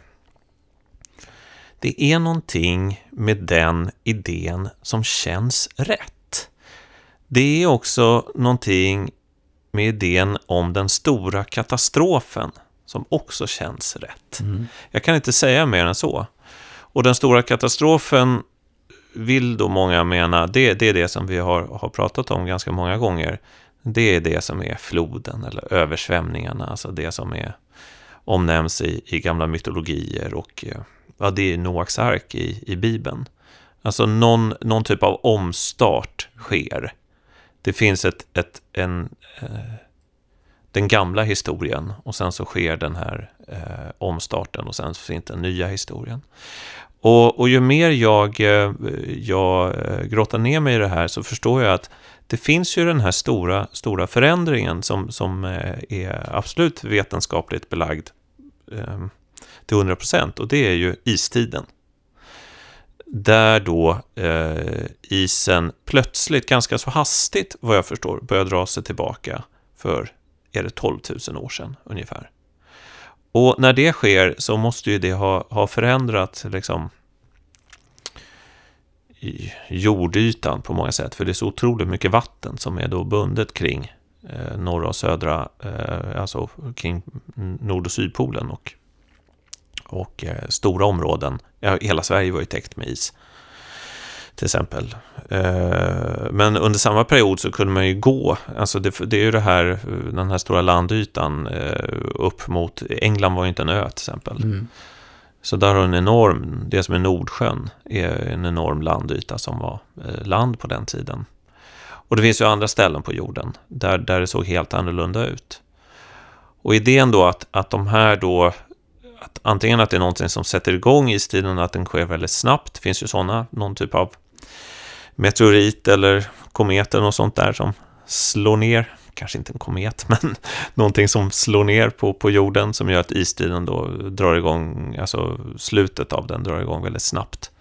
Det är någonting med den idén som känns rätt. Det är också någonting med idén om den stora katastrofen som också känns rätt. Mm. Jag kan inte säga mer än så. Och den stora katastrofen vill då många mena, det, det är det som vi har, har pratat om ganska många gånger. Det är det som är floden eller översvämningarna, alltså det som är, omnämns i, i gamla mytologier och eh, ja, det är Noaks ark i, i Bibeln. Alltså någon, någon typ av omstart sker. Det finns ett, ett, en, eh, den gamla historien och sen så sker den här eh, omstarten och sen så finns den nya historien. Och, och ju mer jag, eh, jag eh, grottar ner mig i det här så förstår jag att det finns ju den här stora, stora förändringen som, som eh, är absolut vetenskapligt belagd eh, till 100 procent och det är ju istiden. Där då eh, isen plötsligt, ganska så hastigt vad jag förstår, börjar dra sig tillbaka för, är det 12 000 år sedan ungefär. Och när det sker så måste ju det ha, ha förändrat liksom, jordytan på många sätt. För det är så otroligt mycket vatten som är då bundet kring eh, norra och södra, eh, alltså kring nord och sydpolen och, och eh, stora områden. Ja, hela Sverige var ju täckt med is till exempel. Eh, men under samma period så kunde man ju gå, alltså det, det är ju det här, den här stora landytan eh, upp mot, England var ju inte en ö till exempel. Mm. Så där har en enorm, det som är Nordsjön, är en enorm landyta som var land på den tiden. Och det finns ju andra ställen på jorden där, där det såg helt annorlunda ut. Och idén då att, att de här då, att antingen att det är någonting som sätter igång istiden, att den sker väldigt snabbt, det finns ju sådana, någon typ av meteorit eller komet eller något sånt där som slår ner, kanske inte en komet, men någonting som slår ner på, på jorden som gör att istiden då drar igång, alltså slutet av den drar igång väldigt snabbt.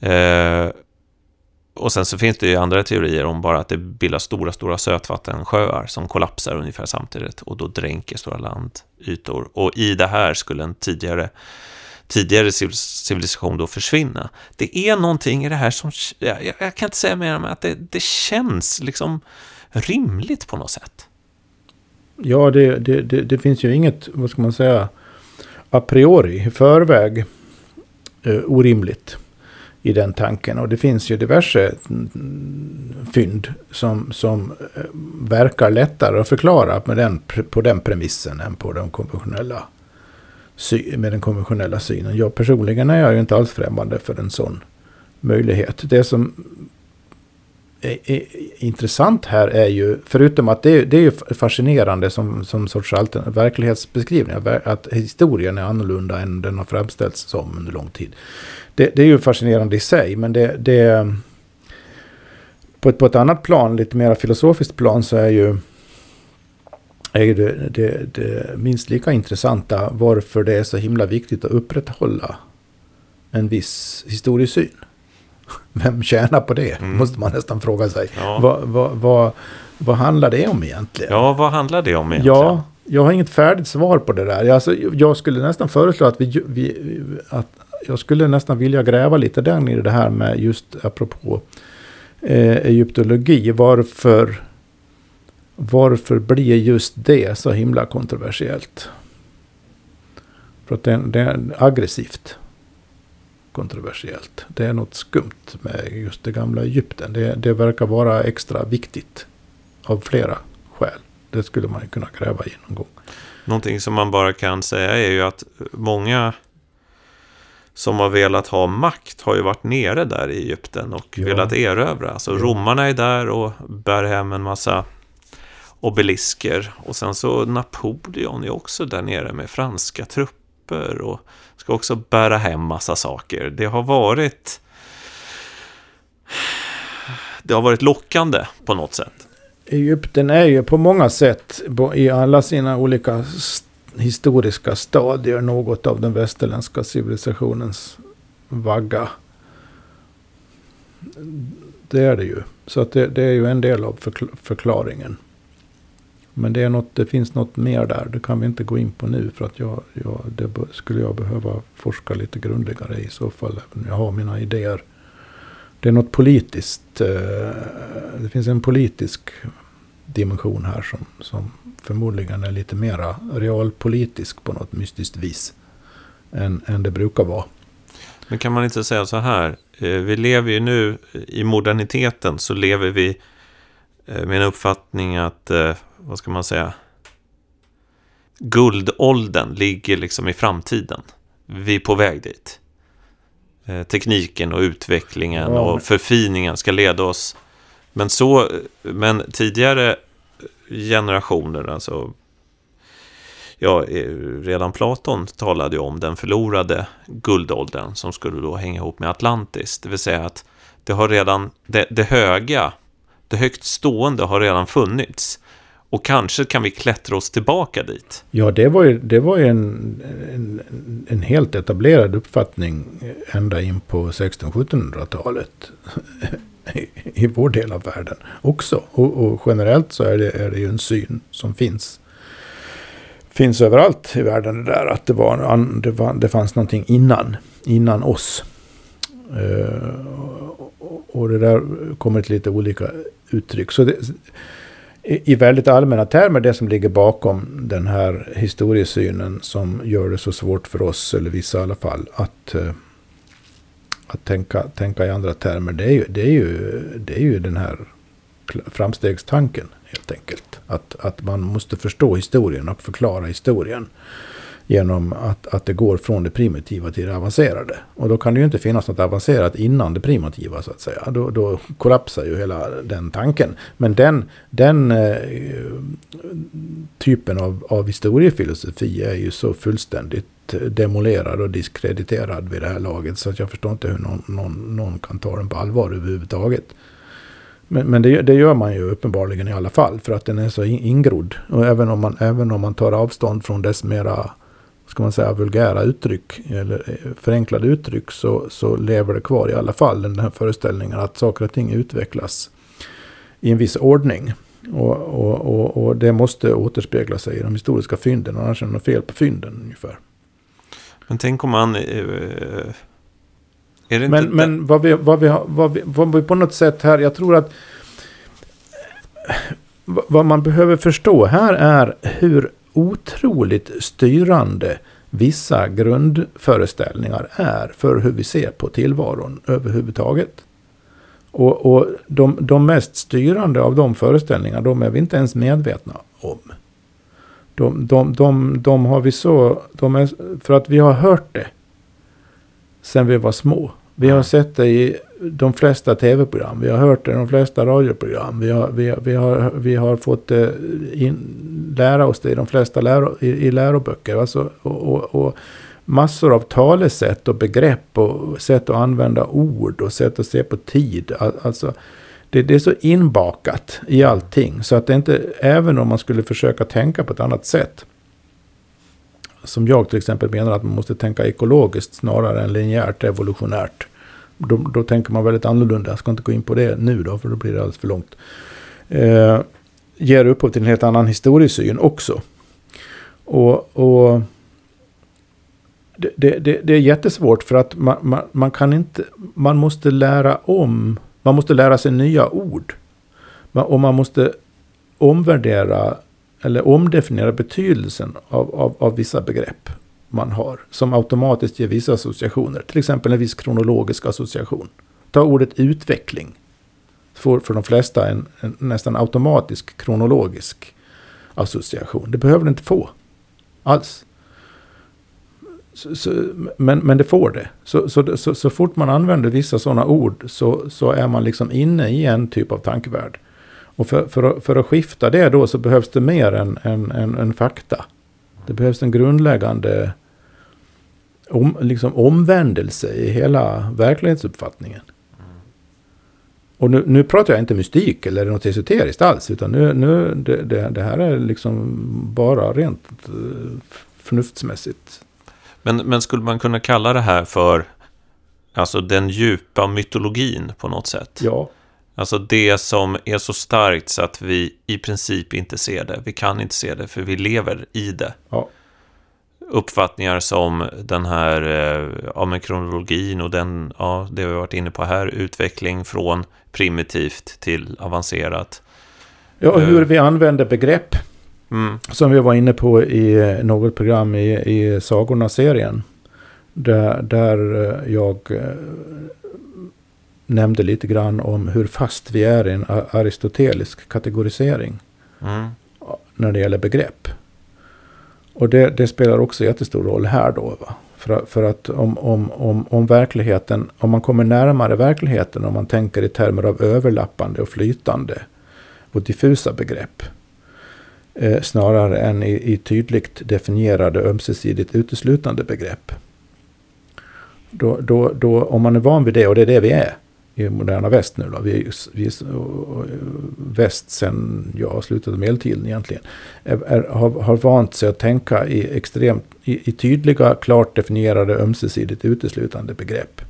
Eh, och sen så finns det ju andra teorier om bara att det bildas stora, stora sötvattensjöar som kollapsar ungefär samtidigt och då dränker stora landytor. Och i det här skulle en tidigare tidigare civilisation då försvinna. Det är någonting i det här som, jag, jag kan inte säga mer än att det, det känns liksom rimligt på något sätt. Ja, det, det, det, det, finns ju inget, vad ska man säga, a priori, i förväg eh, orimligt i den tanken. Och det finns ju diverse mm, fynd som, som eh, verkar lättare att förklara med den, på den premissen än på den konventionella med den konventionella synen. Jag personligen är jag ju inte alls främmande för en sån möjlighet. Det som är, är intressant här är ju, förutom att det, det är ju fascinerande som, som sorts verklighetsbeskrivning, att historien är annorlunda än den har framställts som under lång tid. Det, det är ju fascinerande i sig, men det, det på ett, på ett annat plan, lite mer filosofiskt plan, så är ju är det, det, det minst lika intressanta varför det är så himla viktigt att upprätthålla en viss historiesyn. Vem tjänar på det? Mm. Måste man nästan fråga sig. Ja. Vad, vad, vad, vad handlar det om egentligen? Ja, vad handlar det om egentligen? Ja, jag har inget färdigt svar på det där. Alltså, jag skulle nästan föreslå att vi, vi att jag skulle nästan vilja gräva lite där i det här med just apropå eh, egyptologi. Varför varför blir just det så himla kontroversiellt? För att det, det är aggressivt kontroversiellt. Det är något skumt med just det gamla Egypten. Det, det verkar vara extra viktigt av flera skäl. Det skulle man kunna gräva i någon gång. Någonting som man bara kan säga är ju att många som har velat ha makt har ju varit nere där i Egypten och ja. velat erövra. Alltså ja. romarna är där och bär hem en massa obelisker. Och sen så Napoleon är också där nere med franska trupper och ska också bära hem massa saker. Det har varit det har varit lockande på något sätt. Egypten är ju på många sätt i alla sina olika historiska stadier något av den västerländska civilisationens vagga. Det är det ju. Så att det, det är ju en del av förklaringen. Men det, är något, det finns något mer där. Det kan vi inte gå in på nu. För att jag, jag, det skulle jag behöva forska lite grundligare i så fall. Även jag har mina idéer. Det är något politiskt. Eh, det finns en politisk dimension här som, som förmodligen är lite mera realpolitisk på något mystiskt vis. Än, än det brukar vara. Men kan man inte säga så här? Eh, vi lever ju nu i moderniteten så lever vi eh, med en uppfattning att, vad ska man säga, guldåldern ligger liksom i framtiden. Vi är på väg dit. Tekniken och utvecklingen ja, och förfiningen ska leda oss. Men, så, men tidigare generationer, alltså ja, redan Platon talade ju om den förlorade guldåldern som skulle då hänga ihop med Atlantis. Det vill säga att det har redan, det, det höga, det högt stående har redan funnits. Och kanske kan vi klättra oss tillbaka dit. Ja, det var ju, det var ju en, en, en helt etablerad uppfattning ända in på 1600-1700-talet. I, I vår del av världen också. Och, och, generellt så är det, är det ju en syn som finns finns överallt i världen det där att det, var, det, var, det fanns någonting innan, innan oss. Uh, och det där kommer till lite olika uttryck. Så det, i, väldigt allmänna termer, det som ligger bakom den här historiesynen som gör det så svårt för oss, eller vissa i alla fall, att, eh, att tänka, tänka i andra termer, det är ju, det är ju, det är ju den här framstegstanken helt enkelt. Att, att man måste förstå historien och förklara historien. Genom att, att det går från det primitiva till det avancerade. Och då kan det ju inte finnas något avancerat innan det primitiva så att säga. Då, då kollapsar ju hela den tanken. Men den, den eh, typen av, av historiefilosofi är ju så fullständigt eh, demolerad och diskrediterad vid det här laget. Så att jag förstår inte hur någon, någon, någon kan ta den på allvar överhuvudtaget. Men, men det, det, gör man ju uppenbarligen i alla fall för att den är så ingrodd. Och även om man, även om man tar avstånd från dess mera ska man säga, vulgära uttryck eller eh, förenklade uttryck så, så lever det kvar i alla fall den här föreställningen att saker och ting utvecklas i en viss ordning. Och, och, och, och det måste återspegla sig i de historiska fynden, annars är det något fel på fynden ungefär. Men tänk om man... Eh, men, inte... men vad, vi, vad, vi, vad, vi, vad vi på något sätt här, jag tror att vad man behöver förstå här är hur otroligt styrande vissa grundföreställningar är för hur vi ser på tillvaron överhuvudtaget. Och, och de, de mest styrande av de föreställningarna, de är vi inte ens medvetna om. De, de, de, de har vi så, de är, för att vi har hört det sen vi var små. Vi har sett det i de flesta tv-program. Vi har hört det i de flesta radioprogram. Vi har, vi, vi har, vi har fått in, lära oss det i de flesta läro, i, i läroböcker. Alltså, och, och, och, massor av talesätt och begrepp och sätt att använda ord och sätt att se på tid. Alltså, det, det, är så inbakat i allting. Så att det inte, även om man skulle försöka tänka på ett annat sätt som jag till exempel menar att man måste tänka ekologiskt snarare än linjärt evolutionärt. Då, då tänker man väldigt annorlunda. Jag ska inte gå in på det nu då, för då blir det alldeles för långt. Eh, ger upphov till en helt annan historiesyn också. Och, och det, det, det, är jättesvårt för att man, man, man, kan inte, man måste lära om, man måste lära sig nya ord. Och man måste omvärdera eller omdefiniera betydelsen av, av, av vissa begrepp man har. Som automatiskt ger vissa associationer. Till exempel en viss kronologisk association. Ta ordet utveckling. Får för de flesta en, en nästan automatisk kronologisk association. Det behöver det inte få. Alls. Så, så, men, men det får det. Så, så, så, så fort man använder vissa sådana ord så, så är man liksom inne i en typ av tankevärld. Och för, för, att, för att skifta det då så behövs det mer än, än, än, än fakta. Det behövs en grundläggande om, liksom omvändelse i hela verklighetsuppfattningen. Och nu, nu pratar jag inte mystik eller något esoteriskt alls. Utan nu, nu det, det, det här är liksom bara rent uh, förnuftsmässigt. Men, men skulle man kunna kalla det här för alltså den djupa mytologin på något sätt? Ja. Alltså det som är så starkt så att vi i princip inte ser det. Vi kan inte se det för vi lever i det. Ja. Uppfattningar som den här eh, ja, med kronologin och den, ja, det vi har varit inne på här, utveckling från primitivt till avancerat. Ja, och hur vi använder begrepp. Mm. Som vi var inne på i något program i, i Sagorna-serien. Där, där eh, jag eh, nämnde lite grann om hur fast vi är i en aristotelisk kategorisering. Mm. När det gäller begrepp. Och det, det, spelar också jättestor roll här då. Va? För, för att om, om, om, om verkligheten, om man kommer närmare verkligheten, om man tänker i termer av överlappande och flytande och diffusa begrepp. Eh, snarare än i, i tydligt definierade ömsesidigt uteslutande begrepp. Då, då, då, om man är van vid det, och det är det vi är i moderna väst nu då. Vi, vi väst sen ja, slutet av medeltiden egentligen. Är, är, har, har vant sig att tänka i extremt i, i tydliga, klart definierade, ömsesidigt uteslutande begrepp.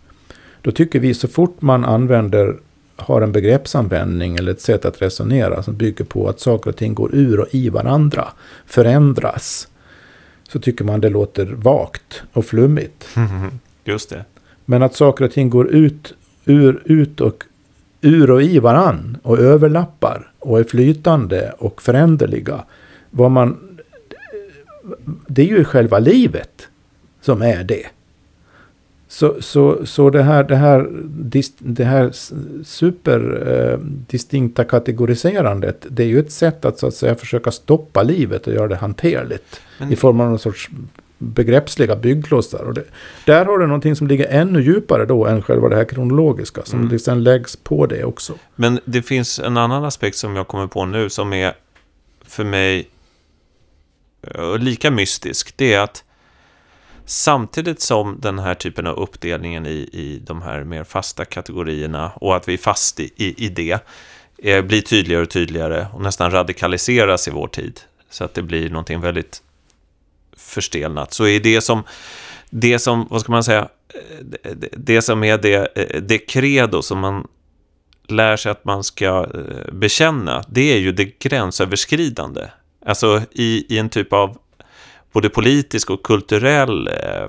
Då tycker vi så fort man använder, har en begreppsanvändning eller ett sätt att resonera som bygger på att saker och ting går ur och i varandra, förändras. Så tycker man det låter vagt och flummigt. Just det. Men att saker och ting går ut, ur, ut och ur och i varann och överlappar och är flytande och föränderliga. Vad man det är ju själva livet som är det. Så, så, så det här, det här, det här superdistinkta eh, kategoriserandet, det är ju ett sätt att så att säga försöka stoppa livet och göra det hanterligt. Men... I form av någon sorts begreppsliga byggklossar. Och det, där har du någonting som ligger ännu djupare då än själva det här kronologiska. Som mm. sen läggs på det också. Men det finns en annan aspekt som jag kommer på nu som är för mig och lika mystisk, det är att samtidigt som den här typen av uppdelningen i, i de här mer fasta kategorierna och att vi är fast i, i, i det är, blir tydligare och tydligare och nästan radikaliseras i vår tid så att det blir någonting väldigt förstelnat. Så är det som, det som, vad ska man säga, det, det som är det, det credo som man lär sig att man ska eh, bekänna, det är ju det gränsöverskridande. Alltså i, i en typ av både politisk och kulturell eh,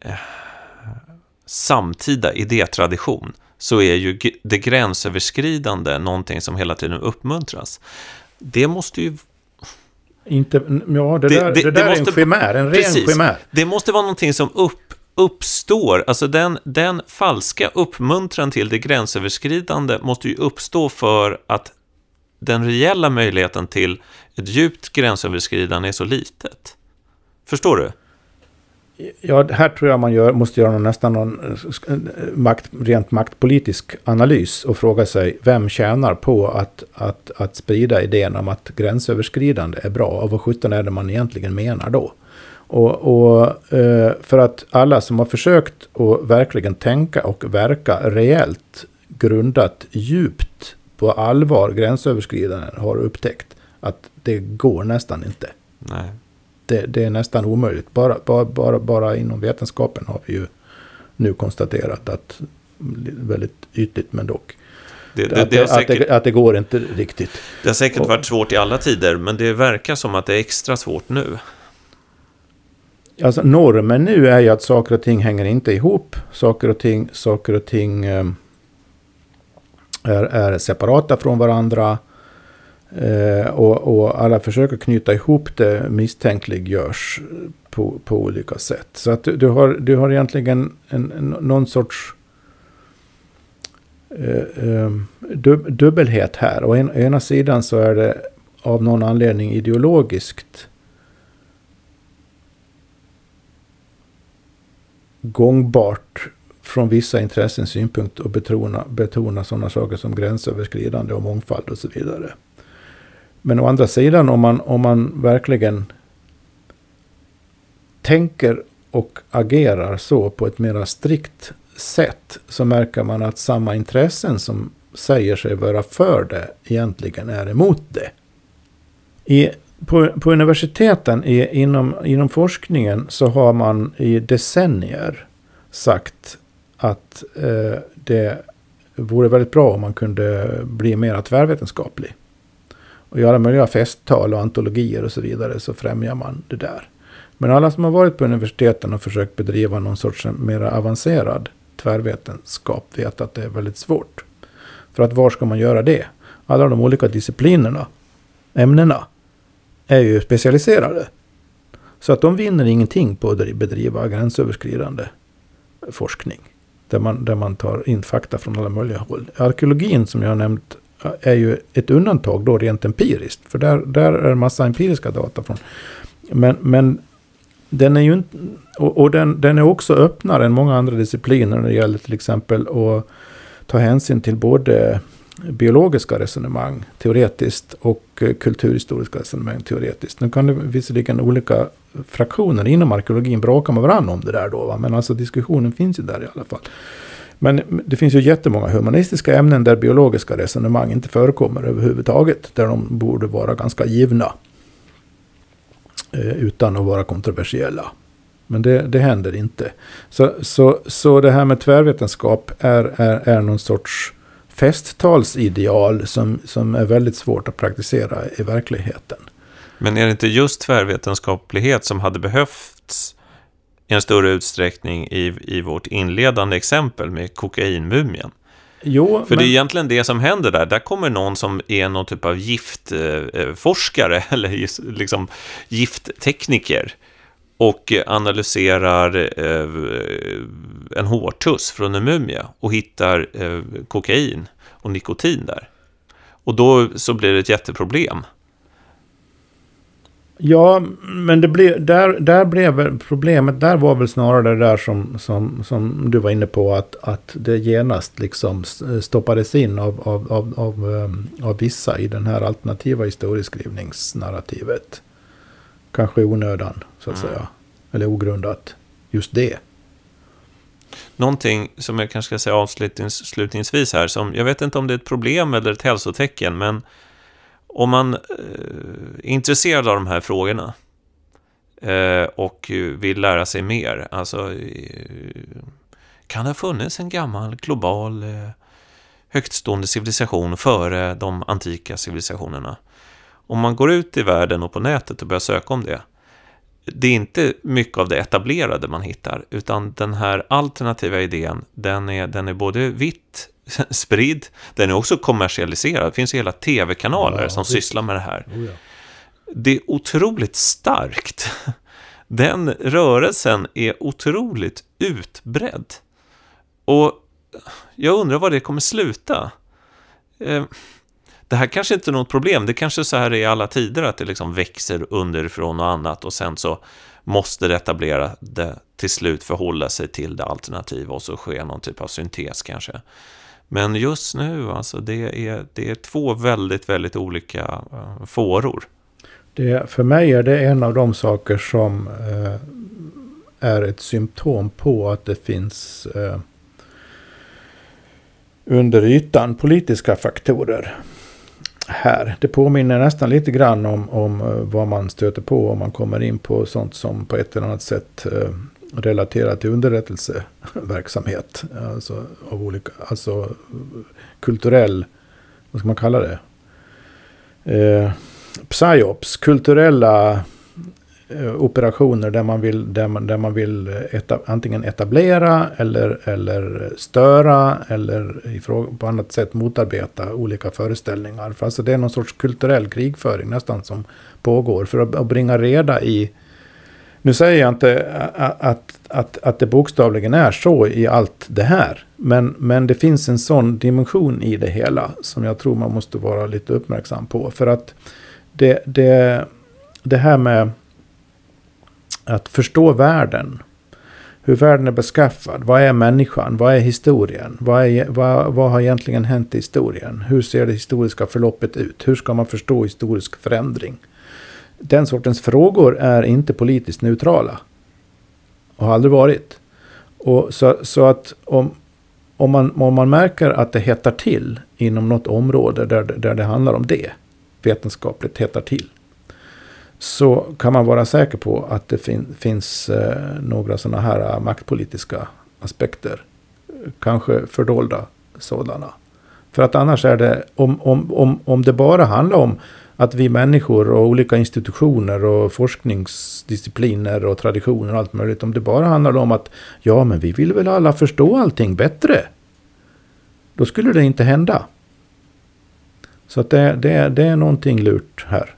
eh samtida idétradition så är ju det gränsöverskridande någonting som hela tiden uppmuntras. Det måste ju... Inte, ja, det, det där, det, det där måste, är en chimär, en ren precis, chimär. Det måste vara någonting som upp, uppstår, alltså den, den falska uppmuntran till det gränsöverskridande måste ju uppstå för att den reella möjligheten till ett djupt gränsöverskridande är så litet. Förstår du? Ja, här tror jag man gör, måste göra någon, nästan någon eh, eh, makt, rent maktpolitisk analys och fråga sig vem tjänar på att, att, att sprida idén om att gränsöverskridande är bra och vad sjutton är det man egentligen menar då? Och, och eh, för att alla som har försökt att verkligen tänka och verka reellt grundat djupt på allvar gränsöverskridande, har upptäckt att det går nästan inte. Nej. Det, det, är nästan omöjligt. Bara, bara, bara, bara inom vetenskapen har vi ju nu konstaterat att väldigt ytligt men dock. Det, det, att, det säkert, att, att, det, går inte riktigt. Det har säkert varit svårt i alla tider, men det verkar som att det är extra svårt nu. Alltså normen nu är ju att saker och ting hänger inte ihop. Saker och ting, saker och ting um, är, är separata från varandra. Eh, och, och, alla försöker knyta ihop det misstänkliggörs på, på olika sätt. Så att du, du, har, du har egentligen en, en, någon sorts eh, ehm, dub, dubbelhet här. Å en, ena sidan så är det av någon anledning ideologiskt gångbart från vissa intressens synpunkt och betona, betona sådana saker som gränsöverskridande och mångfald och så vidare. Men å andra sidan om man, om man verkligen tänker och agerar så på ett mera strikt sätt så märker man att samma intressen som säger sig vara för det egentligen är emot det. I, på, på universiteten i, inom, inom forskningen så har man i decennier sagt att eh, det vore väldigt bra om man kunde bli mer tvärvetenskaplig. Och göra möjliga festtal och antologier och så vidare så främjar man det där. Men alla som har varit på universiteten och försökt bedriva någon sorts mer avancerad tvärvetenskap vet att det är väldigt svårt. För att var ska man göra det? Alla de olika disciplinerna, ämnena, är ju specialiserade. Så att de vinner ingenting på att bedriva gränsöverskridande forskning. Där man, där man tar in fakta från alla möjliga håll. Arkeologin som jag har nämnt är ju ett undantag då rent empiriskt. För där, där är det massa empiriska data från. Men, men den är ju inte... Och, och den, den är också öppnare än många andra discipliner när det gäller till exempel att ta hänsyn till både biologiska resonemang teoretiskt och eh, kulturhistoriska resonemang teoretiskt. Nu kan det visserligen olika fraktioner inom arkeologin bråka med varandra om det där då. Va? Men alltså diskussionen finns ju där i alla fall. Men det finns ju jättemånga humanistiska ämnen där biologiska resonemang inte förekommer överhuvudtaget. Där de borde vara ganska givna. Eh, utan att vara kontroversiella. Men det, det händer inte. Så, så, så det här med tvärvetenskap är, är, är någon sorts festtalsideal som, som är väldigt svårt att praktisera i verkligheten. Men är det inte just tvärvetenskaplighet som hade behövts i en större utsträckning i, i vårt inledande exempel med kokainmumien? Jo, För men... det är egentligen det som händer där. Där kommer någon som är någon typ av giftforskare eller liksom gifttekniker och analyserar eh, en hårtuss från en mumie och hittar eh, kokain och nikotin där. Och då så blir det ett jätteproblem. Ja, men det blev, där, där blev problemet, där var väl snarare det där som, som, som du var inne på, att, att det genast liksom stoppades in av, av, av, av, um, av vissa i den här alternativa historieskrivningsnarrativet. Kanske i onödan, så att mm. säga. Eller ogrundat. Just det. Någonting som jag kanske ska säga avslutningsvis här, som jag vet inte om det är ett problem eller ett hälsotecken, men om man eh, är intresserad av de här frågorna eh, och vill lära sig mer, alltså eh, kan det ha funnits en gammal global högtstående civilisation före de antika civilisationerna? Om man går ut i världen och på nätet och börjar söka om det, det är inte mycket av det etablerade man hittar, utan den här alternativa idén, den är, den är både vitt spridd. Den är också kommersialiserad. Det finns hela tv-kanaler ja, som visst. sysslar med det här. Oh, ja. Det är otroligt starkt. Den rörelsen är otroligt utbredd. Och jag undrar var det kommer sluta. Det här kanske inte är något problem. Det kanske så här är i alla tider, att det liksom växer underifrån och annat och sen så måste det etablerade till slut förhålla sig till det alternativa och så sker någon typ av syntes kanske. Men just nu, alltså, det är, det är två väldigt, väldigt olika eh, fåror. Det, för mig är det en av de saker som eh, är ett symptom på att det finns eh, under ytan politiska faktorer här. Det påminner nästan lite grann om, om eh, vad man stöter på om man kommer in på sånt som på ett eller annat sätt eh, relaterat till underrättelseverksamhet. Alltså, av olika, alltså kulturell, vad ska man kalla det? Eh, psyops, kulturella Eh, operationer där man vill, där man, där man vill eh, eta, antingen etablera eller, eller störa eller ifråga, på annat sätt motarbeta olika föreställningar. För alltså det är någon sorts kulturell krigföring nästan som pågår för att, att bringa reda i nu säger jag inte att, att, att det bokstavligen är så i allt det här. Men, men det finns en sån dimension i det hela som jag tror man måste vara lite uppmärksam på. För att det, det, det här med att förstå världen. Hur världen är beskaffad. Vad är människan? Vad är historien? Vad, är, vad, vad har egentligen hänt i historien? Hur ser det historiska förloppet ut? Hur ska man förstå historisk förändring? den sortens frågor är inte politiskt neutrala. Och har aldrig varit. Och så, så att om, om, man, om man märker att det hettar till inom något område där, där det handlar om det, vetenskapligt hettar till, så kan man vara säker på att det fin, finns eh, några sådana här eh, maktpolitiska aspekter. Kanske fördolda sådana. För att annars är det, om, om, om, om det bara handlar om att vi människor och olika institutioner och forskningsdiscipliner och traditioner och allt möjligt. Om det bara handlar om att ja, men vi vill väl alla förstå allting bättre. Då skulle det inte hända. Så att det, det, det är någonting lurt här.